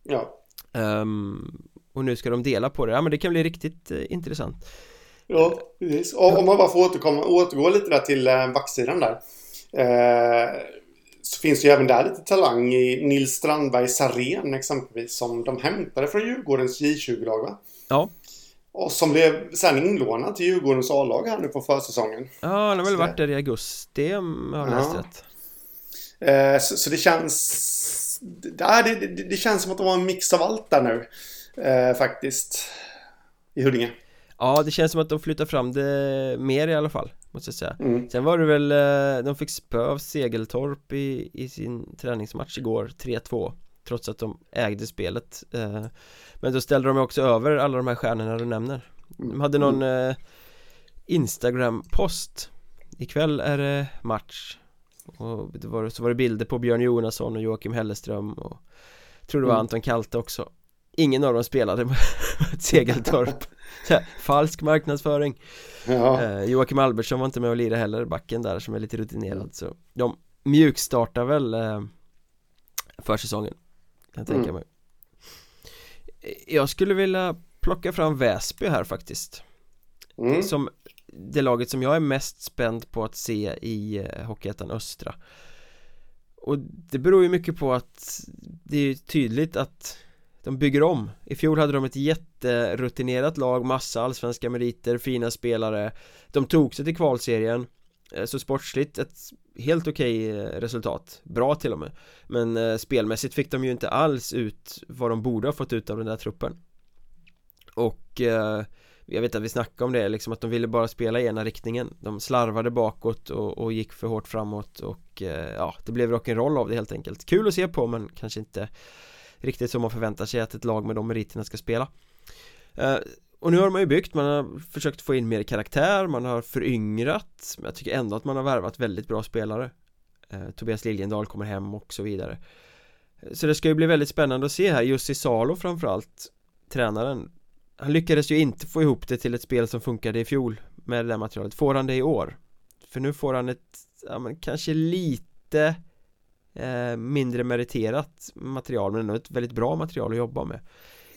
Ja um, Och nu ska de dela på det, ja men det kan bli riktigt uh, intressant Ja, precis och om man bara får återkomma, återgå lite där till uh, backsidan där uh, Så finns det ju även där lite talang i Nils Strandberg Sarén exempelvis Som de hämtade från Djurgårdens J20-lag va? Ja och som blev sen inlånad till Djurgårdens A-lag här nu på försäsongen. Ja, han har väl varit där i augusti om jag har läst ja. rätt. Eh, så, så, det känns... Det, det, det, det, känns som att de har en mix av allt där nu. Eh, faktiskt. I Huddinge. Ja, det känns som att de flyttar fram det mer i alla fall Måste jag säga. Mm. Sen var det väl, eh, de fick spö av Segeltorp i, i sin träningsmatch igår 3-2 Trots att de ägde spelet eh, Men då ställde de också över alla de här stjärnorna du nämner. De hade någon mm. eh, Instagram-post. Ikväll är det match. Och det var, så var det bilder på Björn Jonasson och Joakim Helleström och jag tror det var mm. Anton Kalte också. Ingen av dem spelade mot Segeltorp Falsk marknadsföring ja. eh, Joakim Albertsson var inte med och lirade heller, backen där som är lite rutinerad så de mjukstartar väl eh, försäsongen Kan jag tänka Mm. mig Jag skulle vilja plocka fram Väsby här faktiskt Mm. Som det laget som jag är mest spänd på att se i eh, Hockeyettan Östra Och det beror ju mycket på att det är tydligt att de bygger om. I fjol hade de ett jätterutinerat lag, massa allsvenska meriter, fina spelare. De tog sig till kvalserien eh, Så sportsligt ett helt okej eh, resultat. Bra till och med. Men eh, spelmässigt fick de ju inte alls ut vad de borde ha fått ut av den där truppen. Och jag vet att vi snackade om det liksom att de ville bara spela i ena riktningen. De slarvade bakåt och, och gick för hårt framåt och eh, ja, det blev rock'n'roll av det helt enkelt. Kul att se på men kanske inte riktigt som man förväntar sig att ett lag med de meriterna ska spela. Eh, och nu har man ju byggt, man har försökt få in mer karaktär, man har föryngrat Men jag tycker ändå att man har värvat väldigt bra spelare. Eh, Tobias Liljendahl kommer hem och så vidare. Så det ska ju bli väldigt spännande att se här, Jussi Salo framförallt Tränaren. Han lyckades ju inte få ihop det till ett spel som funkade i fjol Med det där materialet, får han det i år? För nu får han ett, ja men kanske lite eh, mindre meriterat material men ändå ett väldigt bra material att jobba med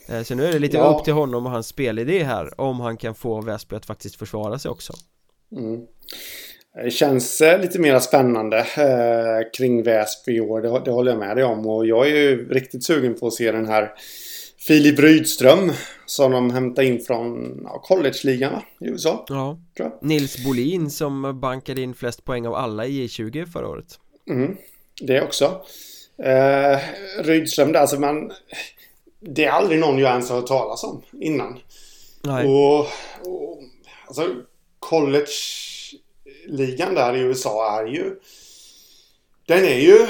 eh, Så nu är det lite Ja. upp till honom och hans spelidé här om han kan få Väsby att faktiskt försvara sig också Mm. Det känns eh, lite mer spännande eh, kring Väsby i år. Det, det håller jag med dig om. Och jag är ju riktigt sugen på att se den här Filip Rydström. Som de hämtar in från ja, college-ligan i USA. Ja. Nils Bolin som bankade in flest poäng av alla i J20 förra året Mm. Det också. Eh, Rydström där, alltså man... Det är aldrig någon jag ens har hört talas om innan. Nej, Och, och alltså college-ligan där i USA är ju... Den är ju...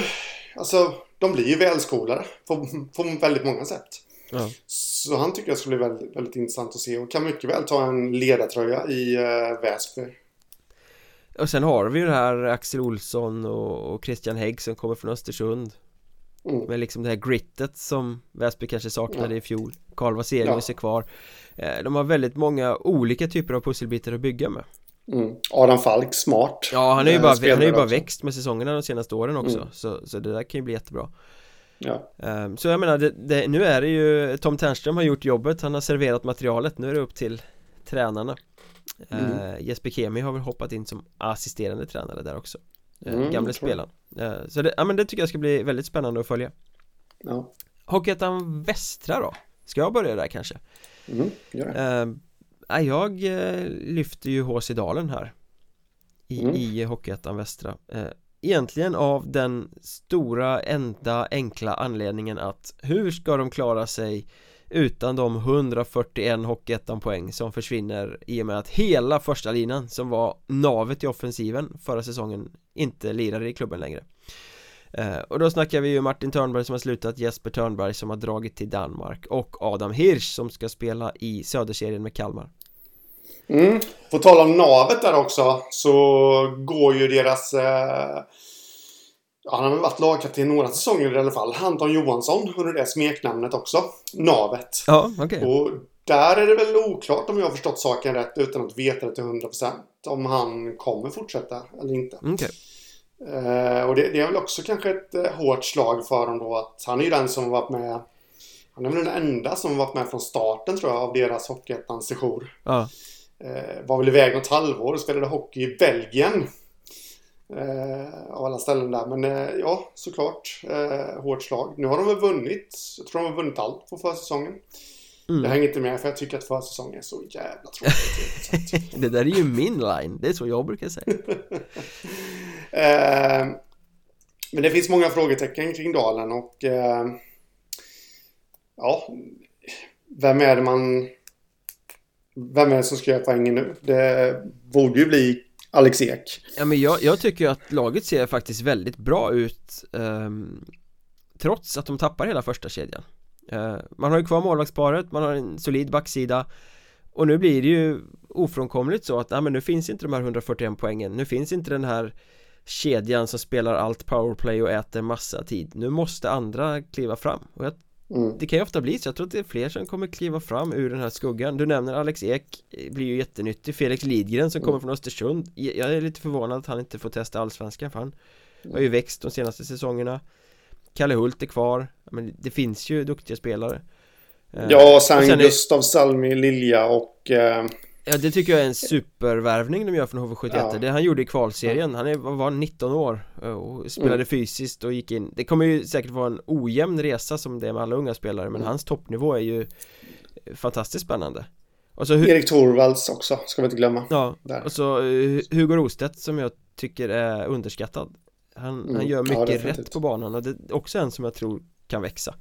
Alltså, de blir ju välskolade på, på väldigt många sätt. ja. Så han tycker jag ska bli väldigt, väldigt intressant att se och kan mycket väl ta en ledartröja i uh, Väsby. Och sen har vi ju det här Axel Olsson och, och Christian Hägg som kommer från Östersund Mm. Med liksom det här grittet som Väsby kanske saknade Ja. i fjol Karl Vaselius är kvar Eh, De har väldigt många olika typer av pusselbitar att bygga med Mm. Adam Falk, smart. Ja, han är ju Eh, bara, han är ju bara också. växt med säsongerna de senaste åren också Mm. så, så det där kan ju bli jättebra Ja. Ehm, Så jag menar, det, det, nu är det ju Tom Ternström har gjort jobbet, han har serverat materialet Nu är det upp till tränarna Mm. Eh, Jesper Kemi har väl hoppat in som assisterande tränare där också uh, Mm, Gamle spelaren Eh, Så det, ja men det tycker jag ska bli väldigt spännande att följa ja. Hockeyettan Västra då? Ska jag börja där kanske? Mm, gör det. Jag eh, lyfter ju HC Dalen här I, Mm. i Hockeyettan Västra Eh, Egentligen av den stora enda enkla anledningen att hur ska de klara sig utan de 141 Hockeyettan poäng som försvinner i och med att hela första linan som var navet i offensiven förra säsongen inte lirar i klubben längre eh, och då snackar vi ju Martin Törnberg som har slutat, Jesper Törnberg som har dragit till Danmark och Adam Hirsch som ska spela i Söderserien med Kalmar Mm. På tal om navet där också så går ju deras... Eh, ja, han har väl varit lagkapten några säsonger i alla fall. Anton Johansson under det smeknamnet också. Navet. Ja, okej Och där är det väl oklart om jag har förstått saken rätt utan att veta det till 100% om han kommer fortsätta eller inte. Okej Eh, och det, det är väl också kanske ett eh, hårt slag för honom då att han är ju den som har varit med han är väl den enda som har varit med från starten tror jag av deras Hockeyettans sejour. Ja, Eh, var väl iväg något halvår och spelade hockey i Belgien. Eh, av alla ställen där. Men eh, ja, såklart. Eh, hårt slag. Nu har de väl vunnit. Jag tror de har vunnit allt på försäsongen. Mm. Jag hänger inte med för jag tycker att försäsongen är så jävla tråkig. Det där är ju min line, det är så jag brukar säga Eh, men det finns många frågetecken kring Dalen och ja, vem är det man vem är det som ska göra poängen nu? Det borde ju bli Alex Ek. Ja men jag, jag tycker ju att laget ser faktiskt väldigt bra ut ehm, Trots att de tappar hela första kedjan Eh, Man har ju kvar målvaktsparet, man har en solid backsida Och nu blir det ju ofrånkomligt så att, ja men nu finns inte de här 141 poängen Nu finns inte den här kedjan som spelar allt powerplay och äter massa tid Nu måste andra kliva fram och jag Mm. det kan ju ofta bli så, jag tror att det är fler som kommer kliva fram ur den här skuggan. Du nämner Alex Ek, eh, blir ju jättenyttig. Felix Lidgren som kommer från Östersund. Jag är lite förvånad att han inte får testa allsvenskan för han Har ju växt de senaste säsongerna. Kalle Hult är kvar. Men det finns ju duktiga spelare. Ja, sen, sen Gustav är... Salmi, Lilja och... Eh... Ja, det tycker jag är en supervärvning de gör från HV71 ja. Det han gjorde i kvalserien, han är, var 19 år eh, och spelade mm. fysiskt och gick in Det kommer ju säkert vara en ojämn resa som det är med alla unga spelare Men mm. hans toppnivå är ju fantastiskt spännande och så, Erik Torvalds också, ska vi inte glömma Ja, Där. och så uh, Hugo Rostedt som jag tycker är underskattad Han, mm. han gör mycket ja, rätt på banan och det är också en som jag tror kan växa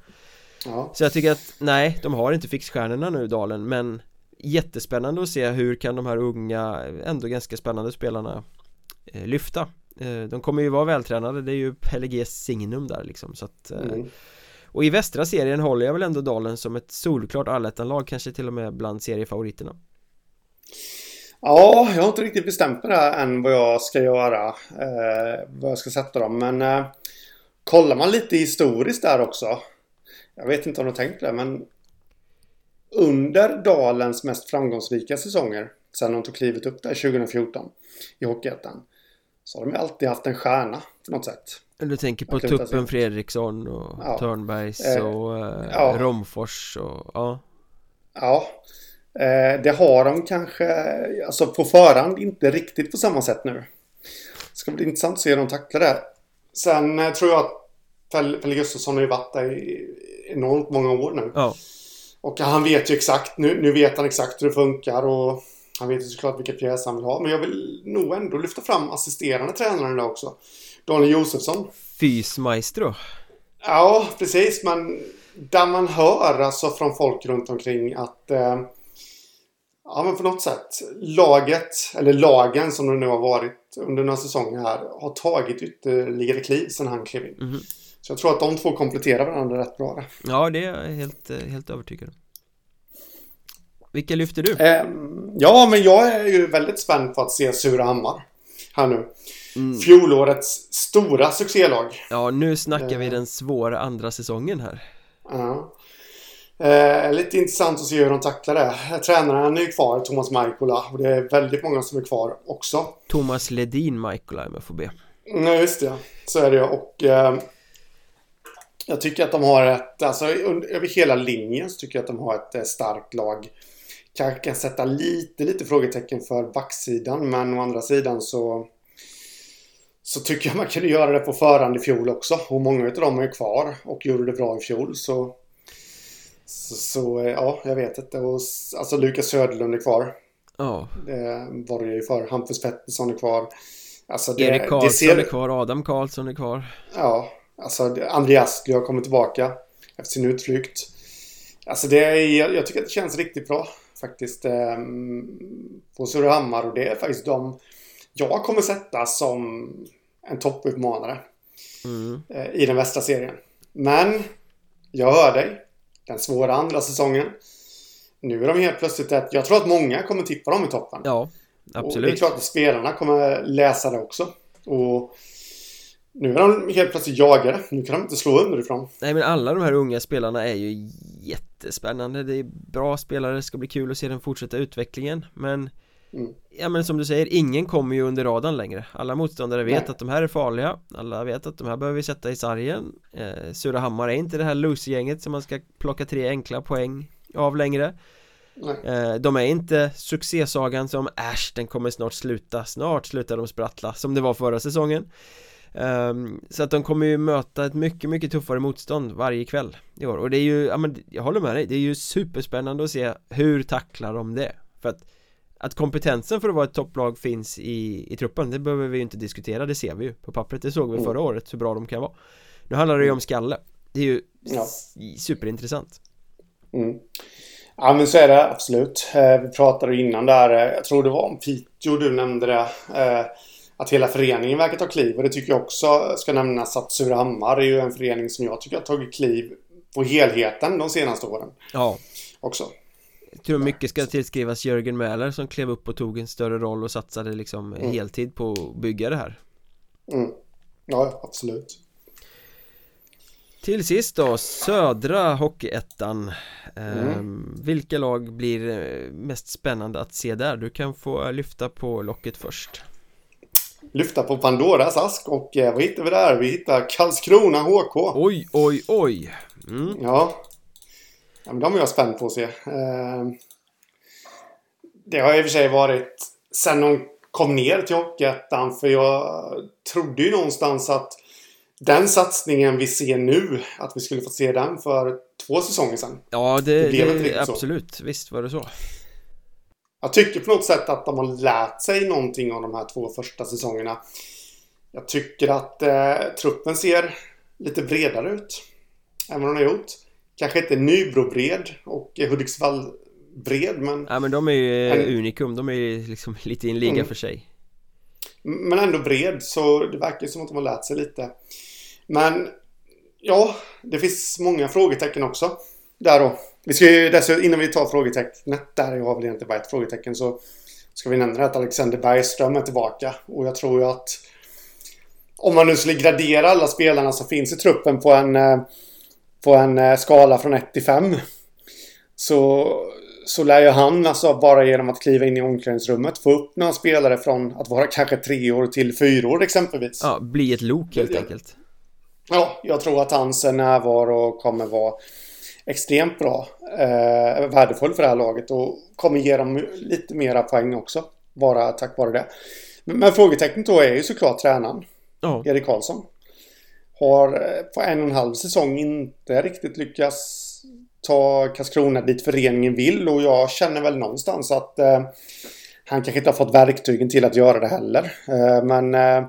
Ja. Så jag tycker att, nej, de har inte fixstjärnorna nu Dalen men Jättespännande att se hur kan de här unga, ändå ganska spännande spelarna eh, lyfta eh, De kommer ju vara vältränade, det är ju Pelle G's signum där liksom så att eh, mm. Och i västra serien håller jag väl ändå Dalen som ett solklart allettanlag, kanske till och med bland seriefavoriterna Ja, jag har inte riktigt bestämt mig där än vad jag ska göra eh, Vad jag ska sätta dem, men eh, Kollar man lite historiskt där också jag vet inte om du har tänkt det, men under Dalens mest framgångsrika säsonger sen de tog klivet upp där 2014 i Hockeyettan så har de alltid haft en stjärna på något sätt. Du tänker på Tuppen Fredriksson och ja. Törnbergs eh, och eh, ja. Romfors och ja. Ja. Eh, det har de kanske, alltså på förhand inte riktigt på samma sätt nu. Det ska bli intressant att se hur de tacklar det. Sen eh, tror jag att Pelle Gustafsson har ju varit där i enormt många år nu. Ja. Och han vet ju exakt, nu, nu vet han exakt hur det funkar och han vet ju såklart vilka pjäs han vill ha. Men jag vill nog ändå lyfta fram assisterande tränaren där också. Daniel Josefsson. Fysmaestro. Ja, precis. Men där man hör alltså från folk runt omkring att eh, Ja men på något sätt Laget, eller lagen som det nu har varit under några säsonger här Har tagit ytterligare kliv sedan han klev in mm. Så jag tror att de två kompletterar varandra rätt bra Ja, det är jag helt, eh, helt övertygad om Vilka lyfter du? Eh, ja, men jag är ju väldigt spänd på att se Surahammar Här nu mm. Fjolårets stora succélag Ja, nu snackar eh. vi den svåra andra säsongen här Ja Eh, lite intressant att se hur de tacklar det. Tränaren är ju kvar, Thomas Maikola. Och det är väldigt många som är kvar också. Thomas Ledin Maikola om jag får be. Nej, just det. Så är det Och eh, jag tycker att de har ett, alltså över hela linjen så tycker jag att de har ett eh, starkt lag. Kanske kan sätta lite, lite frågetecken för backsidan men å andra sidan så så tycker jag man kunde göra det på förhand i fjol också. Och många av dem är kvar och gjorde det bra i fjol. Så, så, så eh, ja, jag vet inte. Och, alltså Lukas Söderlund är kvar. Ja. Det var det ju för. Hampus Pettersson är kvar. Alltså det, Erik Karlsson ser... är kvar, Adam Karlsson är kvar. Ja, Alltså Andreas har kommit tillbaka efter sin utflykt. Alltså det är, jag tycker att det känns riktigt bra faktiskt ehm, på Surahammar och det är faktiskt de jag kommer sätta som en topputmanare mm. Eh, i den västra serien. Men jag hör dig. Den svåra andra säsongen. Nu är de helt plötsligt ett... Jag tror att många kommer tippa dem i toppen. Ja, absolut. Och det är klart att spelarna kommer läsa det också. Och nu är de helt plötsligt jagade. Nu kan de inte slå underifrån. Nej men alla de här unga spelarna är ju jättespännande. Det är bra spelare, det ska bli kul att se den fortsätta utvecklingen. Men mm. Ja men som du säger, ingen kommer ju under radarn längre. Alla motståndare vet Nej. att de här är farliga. Alla vet att de här behöver vi sätta i sargen. Eh, Surahammar är inte det här loser-gänget som man ska plocka tre enkla poäng av längre. Eh, de är inte succésagan som äsch, den kommer snart sluta, snart slutar de sprattla som det var förra säsongen Um, så att de kommer ju möta ett mycket, mycket tuffare motstånd varje kväll i år och det är ju, ja men jag håller med dig, det är ju superspännande att se hur tacklar de det för att att kompetensen för att vara ett topplag finns i, i truppen, det behöver vi ju inte diskutera, det ser vi ju på pappret, det såg vi mm. förra året hur bra de kan vara Nu handlar det ju om skalle, det är ju ja. superintressant mm. Ja men så är det absolut. Eh, vi pratade innan där, eh, jag tror det var om Piteå du nämnde det. Att hela föreningen verkar ta kliv. Och det tycker jag också ska nämnas att Surahammar är ju en förening som jag tycker har tagit kliv på helheten de senaste åren. Ja. Också. Jag tror mycket ska tillskrivas Jörgen Mäler som klev upp och tog en större roll och satsade liksom mm. heltid på att bygga det här. Mm. Ja, absolut. Till sist då, södra Hockeyettan mm. ehm, Vilka lag blir mest spännande att se där? Du kan få lyfta på locket först lyfta på Pandoras ask och eh, vad hittar vi där? Vi hittar Karlskrona HK. Oj, oj, oj. Mm. Ja. ja. men de är jag spänd på att se. Eh, det har i och för sig varit sen de kom ner till Hockeyettan för jag trodde ju någonstans att den satsningen vi ser nu, att vi skulle få se den för två säsonger sedan. Ja, det, det, det absolut. Så. Visst var det så. Jag tycker på något sätt att de har lärt sig någonting av de här två första säsongerna. Jag tycker att eh, truppen ser lite bredare ut än vad de har gjort. Kanske inte Nybro-bred och Hudiksvall-bred men... Ja men de är ju en, unikum, de är ju liksom lite i en liga mm. för sig. Men ändå bred så det verkar som att de har lärt sig lite. Men ja, det finns många frågetecken också. Där då. Vi ska ju dessutom, innan vi tar frågetecknet där, jag har väl egentligen bara ett frågetecken, så ska vi nämna att Alexander Bergström är tillbaka. Och jag tror ju att om man nu skulle gradera alla spelarna som finns i truppen på en, eh, på en eh, skala från 1 till 5 så, så lär ju han alltså bara genom att kliva in i omklädningsrummet få upp några spelare från att vara kanske tre år till fyra år exempelvis. Ja, bli ett lok helt enkelt. Ja, jag tror att hans närvaro kommer vara extremt bra. Eh, värdefull för det här laget och kommer ge dem lite mera poäng också. Bara tack vare det. Men, men frågetecknet då är ju såklart tränaren. Oh. Erik Karlsson. Har eh, på en och en halv säsong inte riktigt lyckats ta Karlskrona dit föreningen vill och jag känner väl någonstans att eh, han kanske inte har fått verktygen till att göra det heller. Eh, men eh,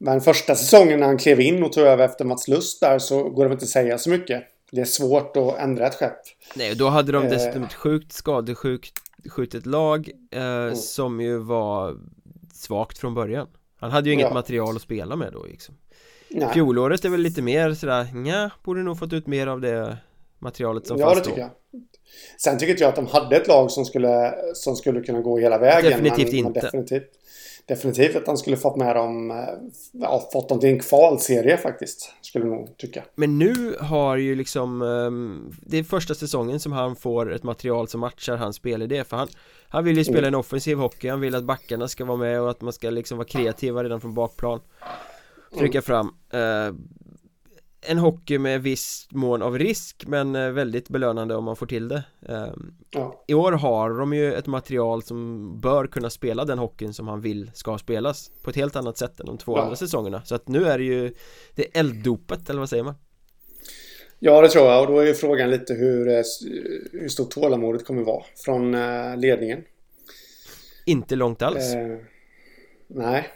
men första säsongen när han klev in och tog över efter Mats Lust där så går det väl inte att säga så mycket. Det är svårt att ändra ett skepp. Nej, då hade de dessutom ett sjukt skadesjukt skjutet lag eh, mm. som ju var svagt från början. Han hade ju inget ja. material att spela med då liksom. Nej. Fjolåret är väl lite mer sådär, nja, borde nog fått ut mer av det materialet som ja, fanns. Ja, det tycker jag. Sen tycker inte jag att de hade ett lag som skulle, som skulle kunna gå hela vägen. Definitivt men, inte. Men definitivt definitivt att han skulle fått med dem, eh, ja, fått dem till en kvalserie faktiskt. Skulle jag nog tycka. Men nu har ju liksom, ehm, det är första säsongen som han får ett material som matchar hans spelidé. För han, han vill ju spela mm. en offensiv hockey, han vill att backarna ska vara med och att man ska liksom vara kreativa redan från bakplan. Trycka mm. fram. En hockey med viss mån av risk men eh, väldigt belönande om man får till det ehm, ja. I år har de ju ett material som bör kunna spela den hockeyn som han vill ska spelas På ett helt annat sätt än de två ja. andra säsongerna Så att nu är det ju Det är elddopet eller vad säger man? Ja det tror jag och då är ju frågan lite hur, eh, hur stort tålamodet kommer vara från eh, ledningen Inte långt alls eh, Nej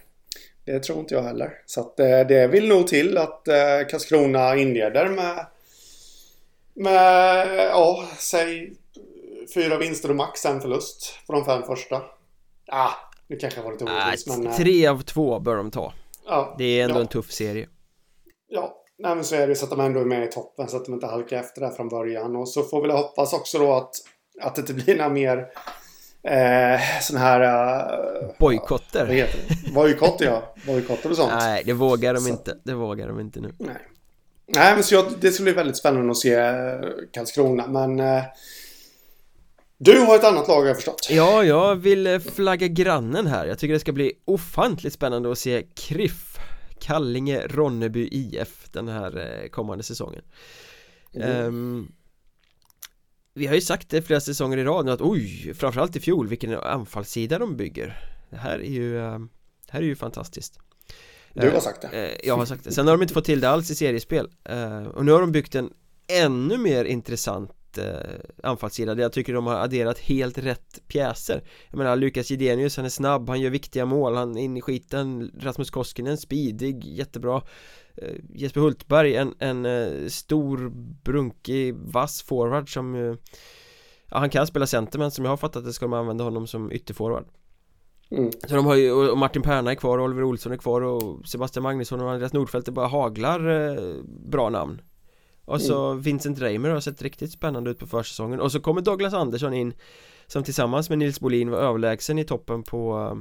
det tror inte jag heller. Så att eh, det vill nog till att eh, Karlskrona inleder med med, ja, säg fyra vinster och max en förlust på de fem första. Ah, nu kanske jag var lite orättvis men... Eh, tre av två bör de ta. Ja, det är ändå ja. en tuff serie. Ja, nej men så är det så att de ändå är med i toppen så att de inte halkar efter där från början. Och så får vi hoppas också då att, att det inte blir några mer eh, sån här... Uh, Bojkotter? Bojkotter ja, bojkotter och sånt. Nej, det vågar de så. inte. Det vågar de inte nu. Nej, Nej men så jag, det skulle bli väldigt spännande att se uh, Karlskrona, men... Uh, du har ett annat lag har jag förstått Ja, jag vill flagga grannen här Jag tycker det ska bli ofantligt spännande att se KRIF Kallinge Ronneby IF den här kommande säsongen mm. um, vi har ju sagt det flera säsonger i rad nu att oj, framförallt i fjol vilken anfallssida de bygger. Det här är ju, eh, det här är ju fantastiskt. Du har sagt det. eh, Jag har sagt det, sen har de inte fått till det alls i seriespel. Eh, Och nu har de byggt en ännu mer intressant anfallssida där jag tycker de har adderat helt rätt pjäser. Jag menar Lukas Jidenius, han är snabb, han gör viktiga mål, han är inne i skiten. Rasmus Koskinen, speedig, jättebra. Eh, Jesper Hultberg, en, en eh, stor, brunkig, vass forward som ju Ja, han kan spela center men som jag har fattat det ska de använda honom som ytterforward mm. Så de har ju, och Martin Perna är kvar, och Oliver Olsson är kvar och Sebastian Magnusson och Andreas Nordfeldt det bara haglar eh, bra namn Och så mm. Vincent Reimer har sett riktigt spännande ut på försäsongen och så kommer Douglas Andersson in Som tillsammans med Nils Bolin var överlägsen i toppen på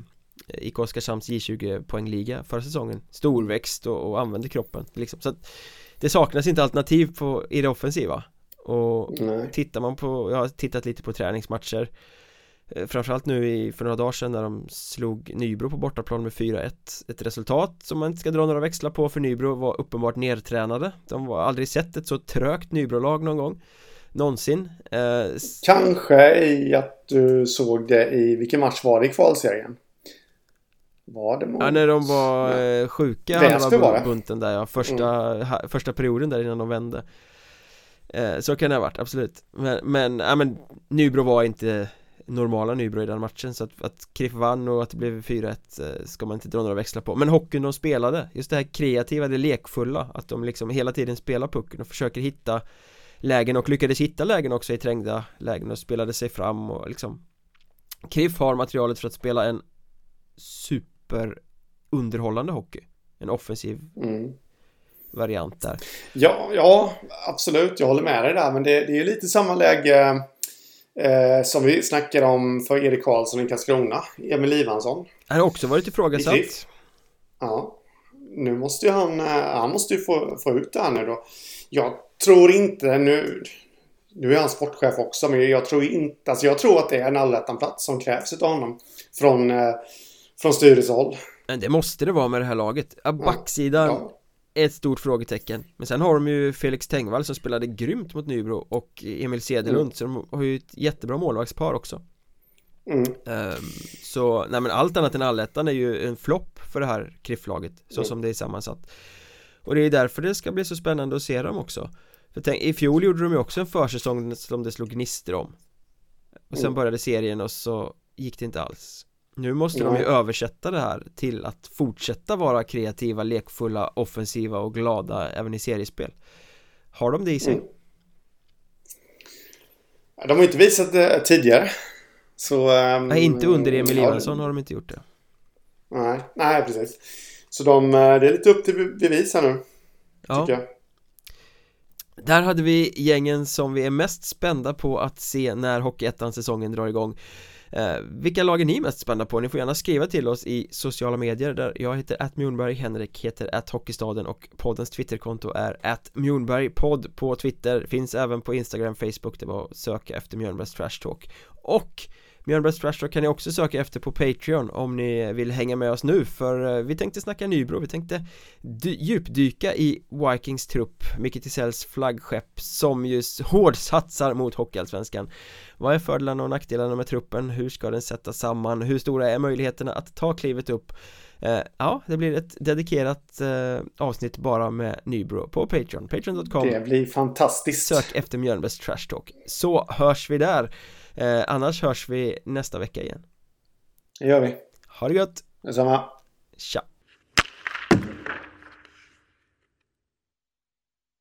IK Oskarshamns J20 poängliga förra säsongen. Storväxt och, och använde kroppen liksom. Så att det saknas inte alternativ på, i det offensiva. Och Nej. tittar man på, jag har tittat lite på träningsmatcher. Eh, framförallt nu i, för några dagar sedan när de slog Nybro på bortaplan med 4-1 Ett. Resultat som man inte ska dra några växlar på för Nybro var uppenbart nedtränade. De har aldrig sett ett så trögt Nybro-lag någon gång. Någonsin. Eh, Kanske i att du såg det i, vilken match var det i kvalserien? Var det mot... Ja när de var ja. Eh, sjuka Väsby var det bunten där ja, första, mm. första perioden där innan de vände eh, Så kan det ha varit, absolut Men, men, ja men Nybro var inte normala Nybro i den matchen så att, att KRIF vann och att det blev 4-1 eh, ska man inte dra några växlar på Men hockeyn de spelade, just det här kreativa, det lekfulla Att de liksom hela tiden spelar pucken och försöker hitta lägen och lyckades hitta lägen också i trängda lägen och spelade sig fram och liksom KRIF har materialet för att spela en superunderhållande hockey En offensiv mm. variant där Ja, ja, absolut, jag håller med dig där men det, det är lite samma läge Eh, som vi snackade om för Erik Karlsson i Karlskrona. Emil Ivansson. Han har också varit ifrågasatt. Ja. Nu måste ju han, eh, han måste ju få, få ut det här nu då. Jag tror inte nu... Nu är han sportchef också men jag tror inte... Alltså jag tror att det är en allettanplats som krävs av honom. Från, eh, från styrelsehåll. Men det måste det vara med det här laget. Backsidan ja ett stort frågetecken Men sen har de ju Felix Tengvall som spelade grymt mot Nybro och Emil Cederlund mm. så de har ju ett jättebra målvaktspar också mm. um, Så, nej men allt annat än allettan är ju en flopp för det här krifflaget så mm. som det är sammansatt Och det är därför det ska bli så spännande att se dem också För tänk, i fjol gjorde de ju också en försäsong som det slog gnistor om Och sen mm. började serien och så gick det inte alls nu måste de ju översätta det här till att fortsätta vara kreativa, lekfulla, offensiva och glada även i seriespel. Har de det i sig? Mm. De har inte visat det tidigare. Så... Um, nej, inte under Emil Johansson har de inte gjort det. Nej, nej precis. Så de, eh, det är lite upp till bevis här nu Ja. tycker jag. Där hade vi gängen som vi är mest spända på att se när Hockeyettan-säsongen drar igång Eh, vilka lag är ni mest spända på? Ni får gärna skriva till oss i sociala medier där jag heter att Mjornberg, Henrik heter att Hockeystaden och poddens twitterkonto är att Mjornbergpodd på Twitter finns även på Instagram, Facebook, det var att söka efter Mjörnbergs Trash Talk och Mjölnbergs Trash Talk kan ni också söka efter på Patreon om ni vill hänga med oss nu för eh, vi tänkte snacka Nybro, vi tänkte djupdyka i Vikings trupp, Micke Tisells flaggskepp som just hårdsatsar mot Hockeyallsvenskan Vad är fördelarna och nackdelarna med truppen? Hur ska den sättas samman? Hur stora är möjligheterna att ta klivet upp? Eh, ja, det blir ett dedikerat eh, avsnitt bara med Nybro på Patreon, patreon.com Det blir fantastiskt Sök efter Mjölnbergs Trash Talk Så hörs vi där Eh, annars hörs vi nästa vecka igen. Det gör vi. Ha det gött. Detsamma. Tja.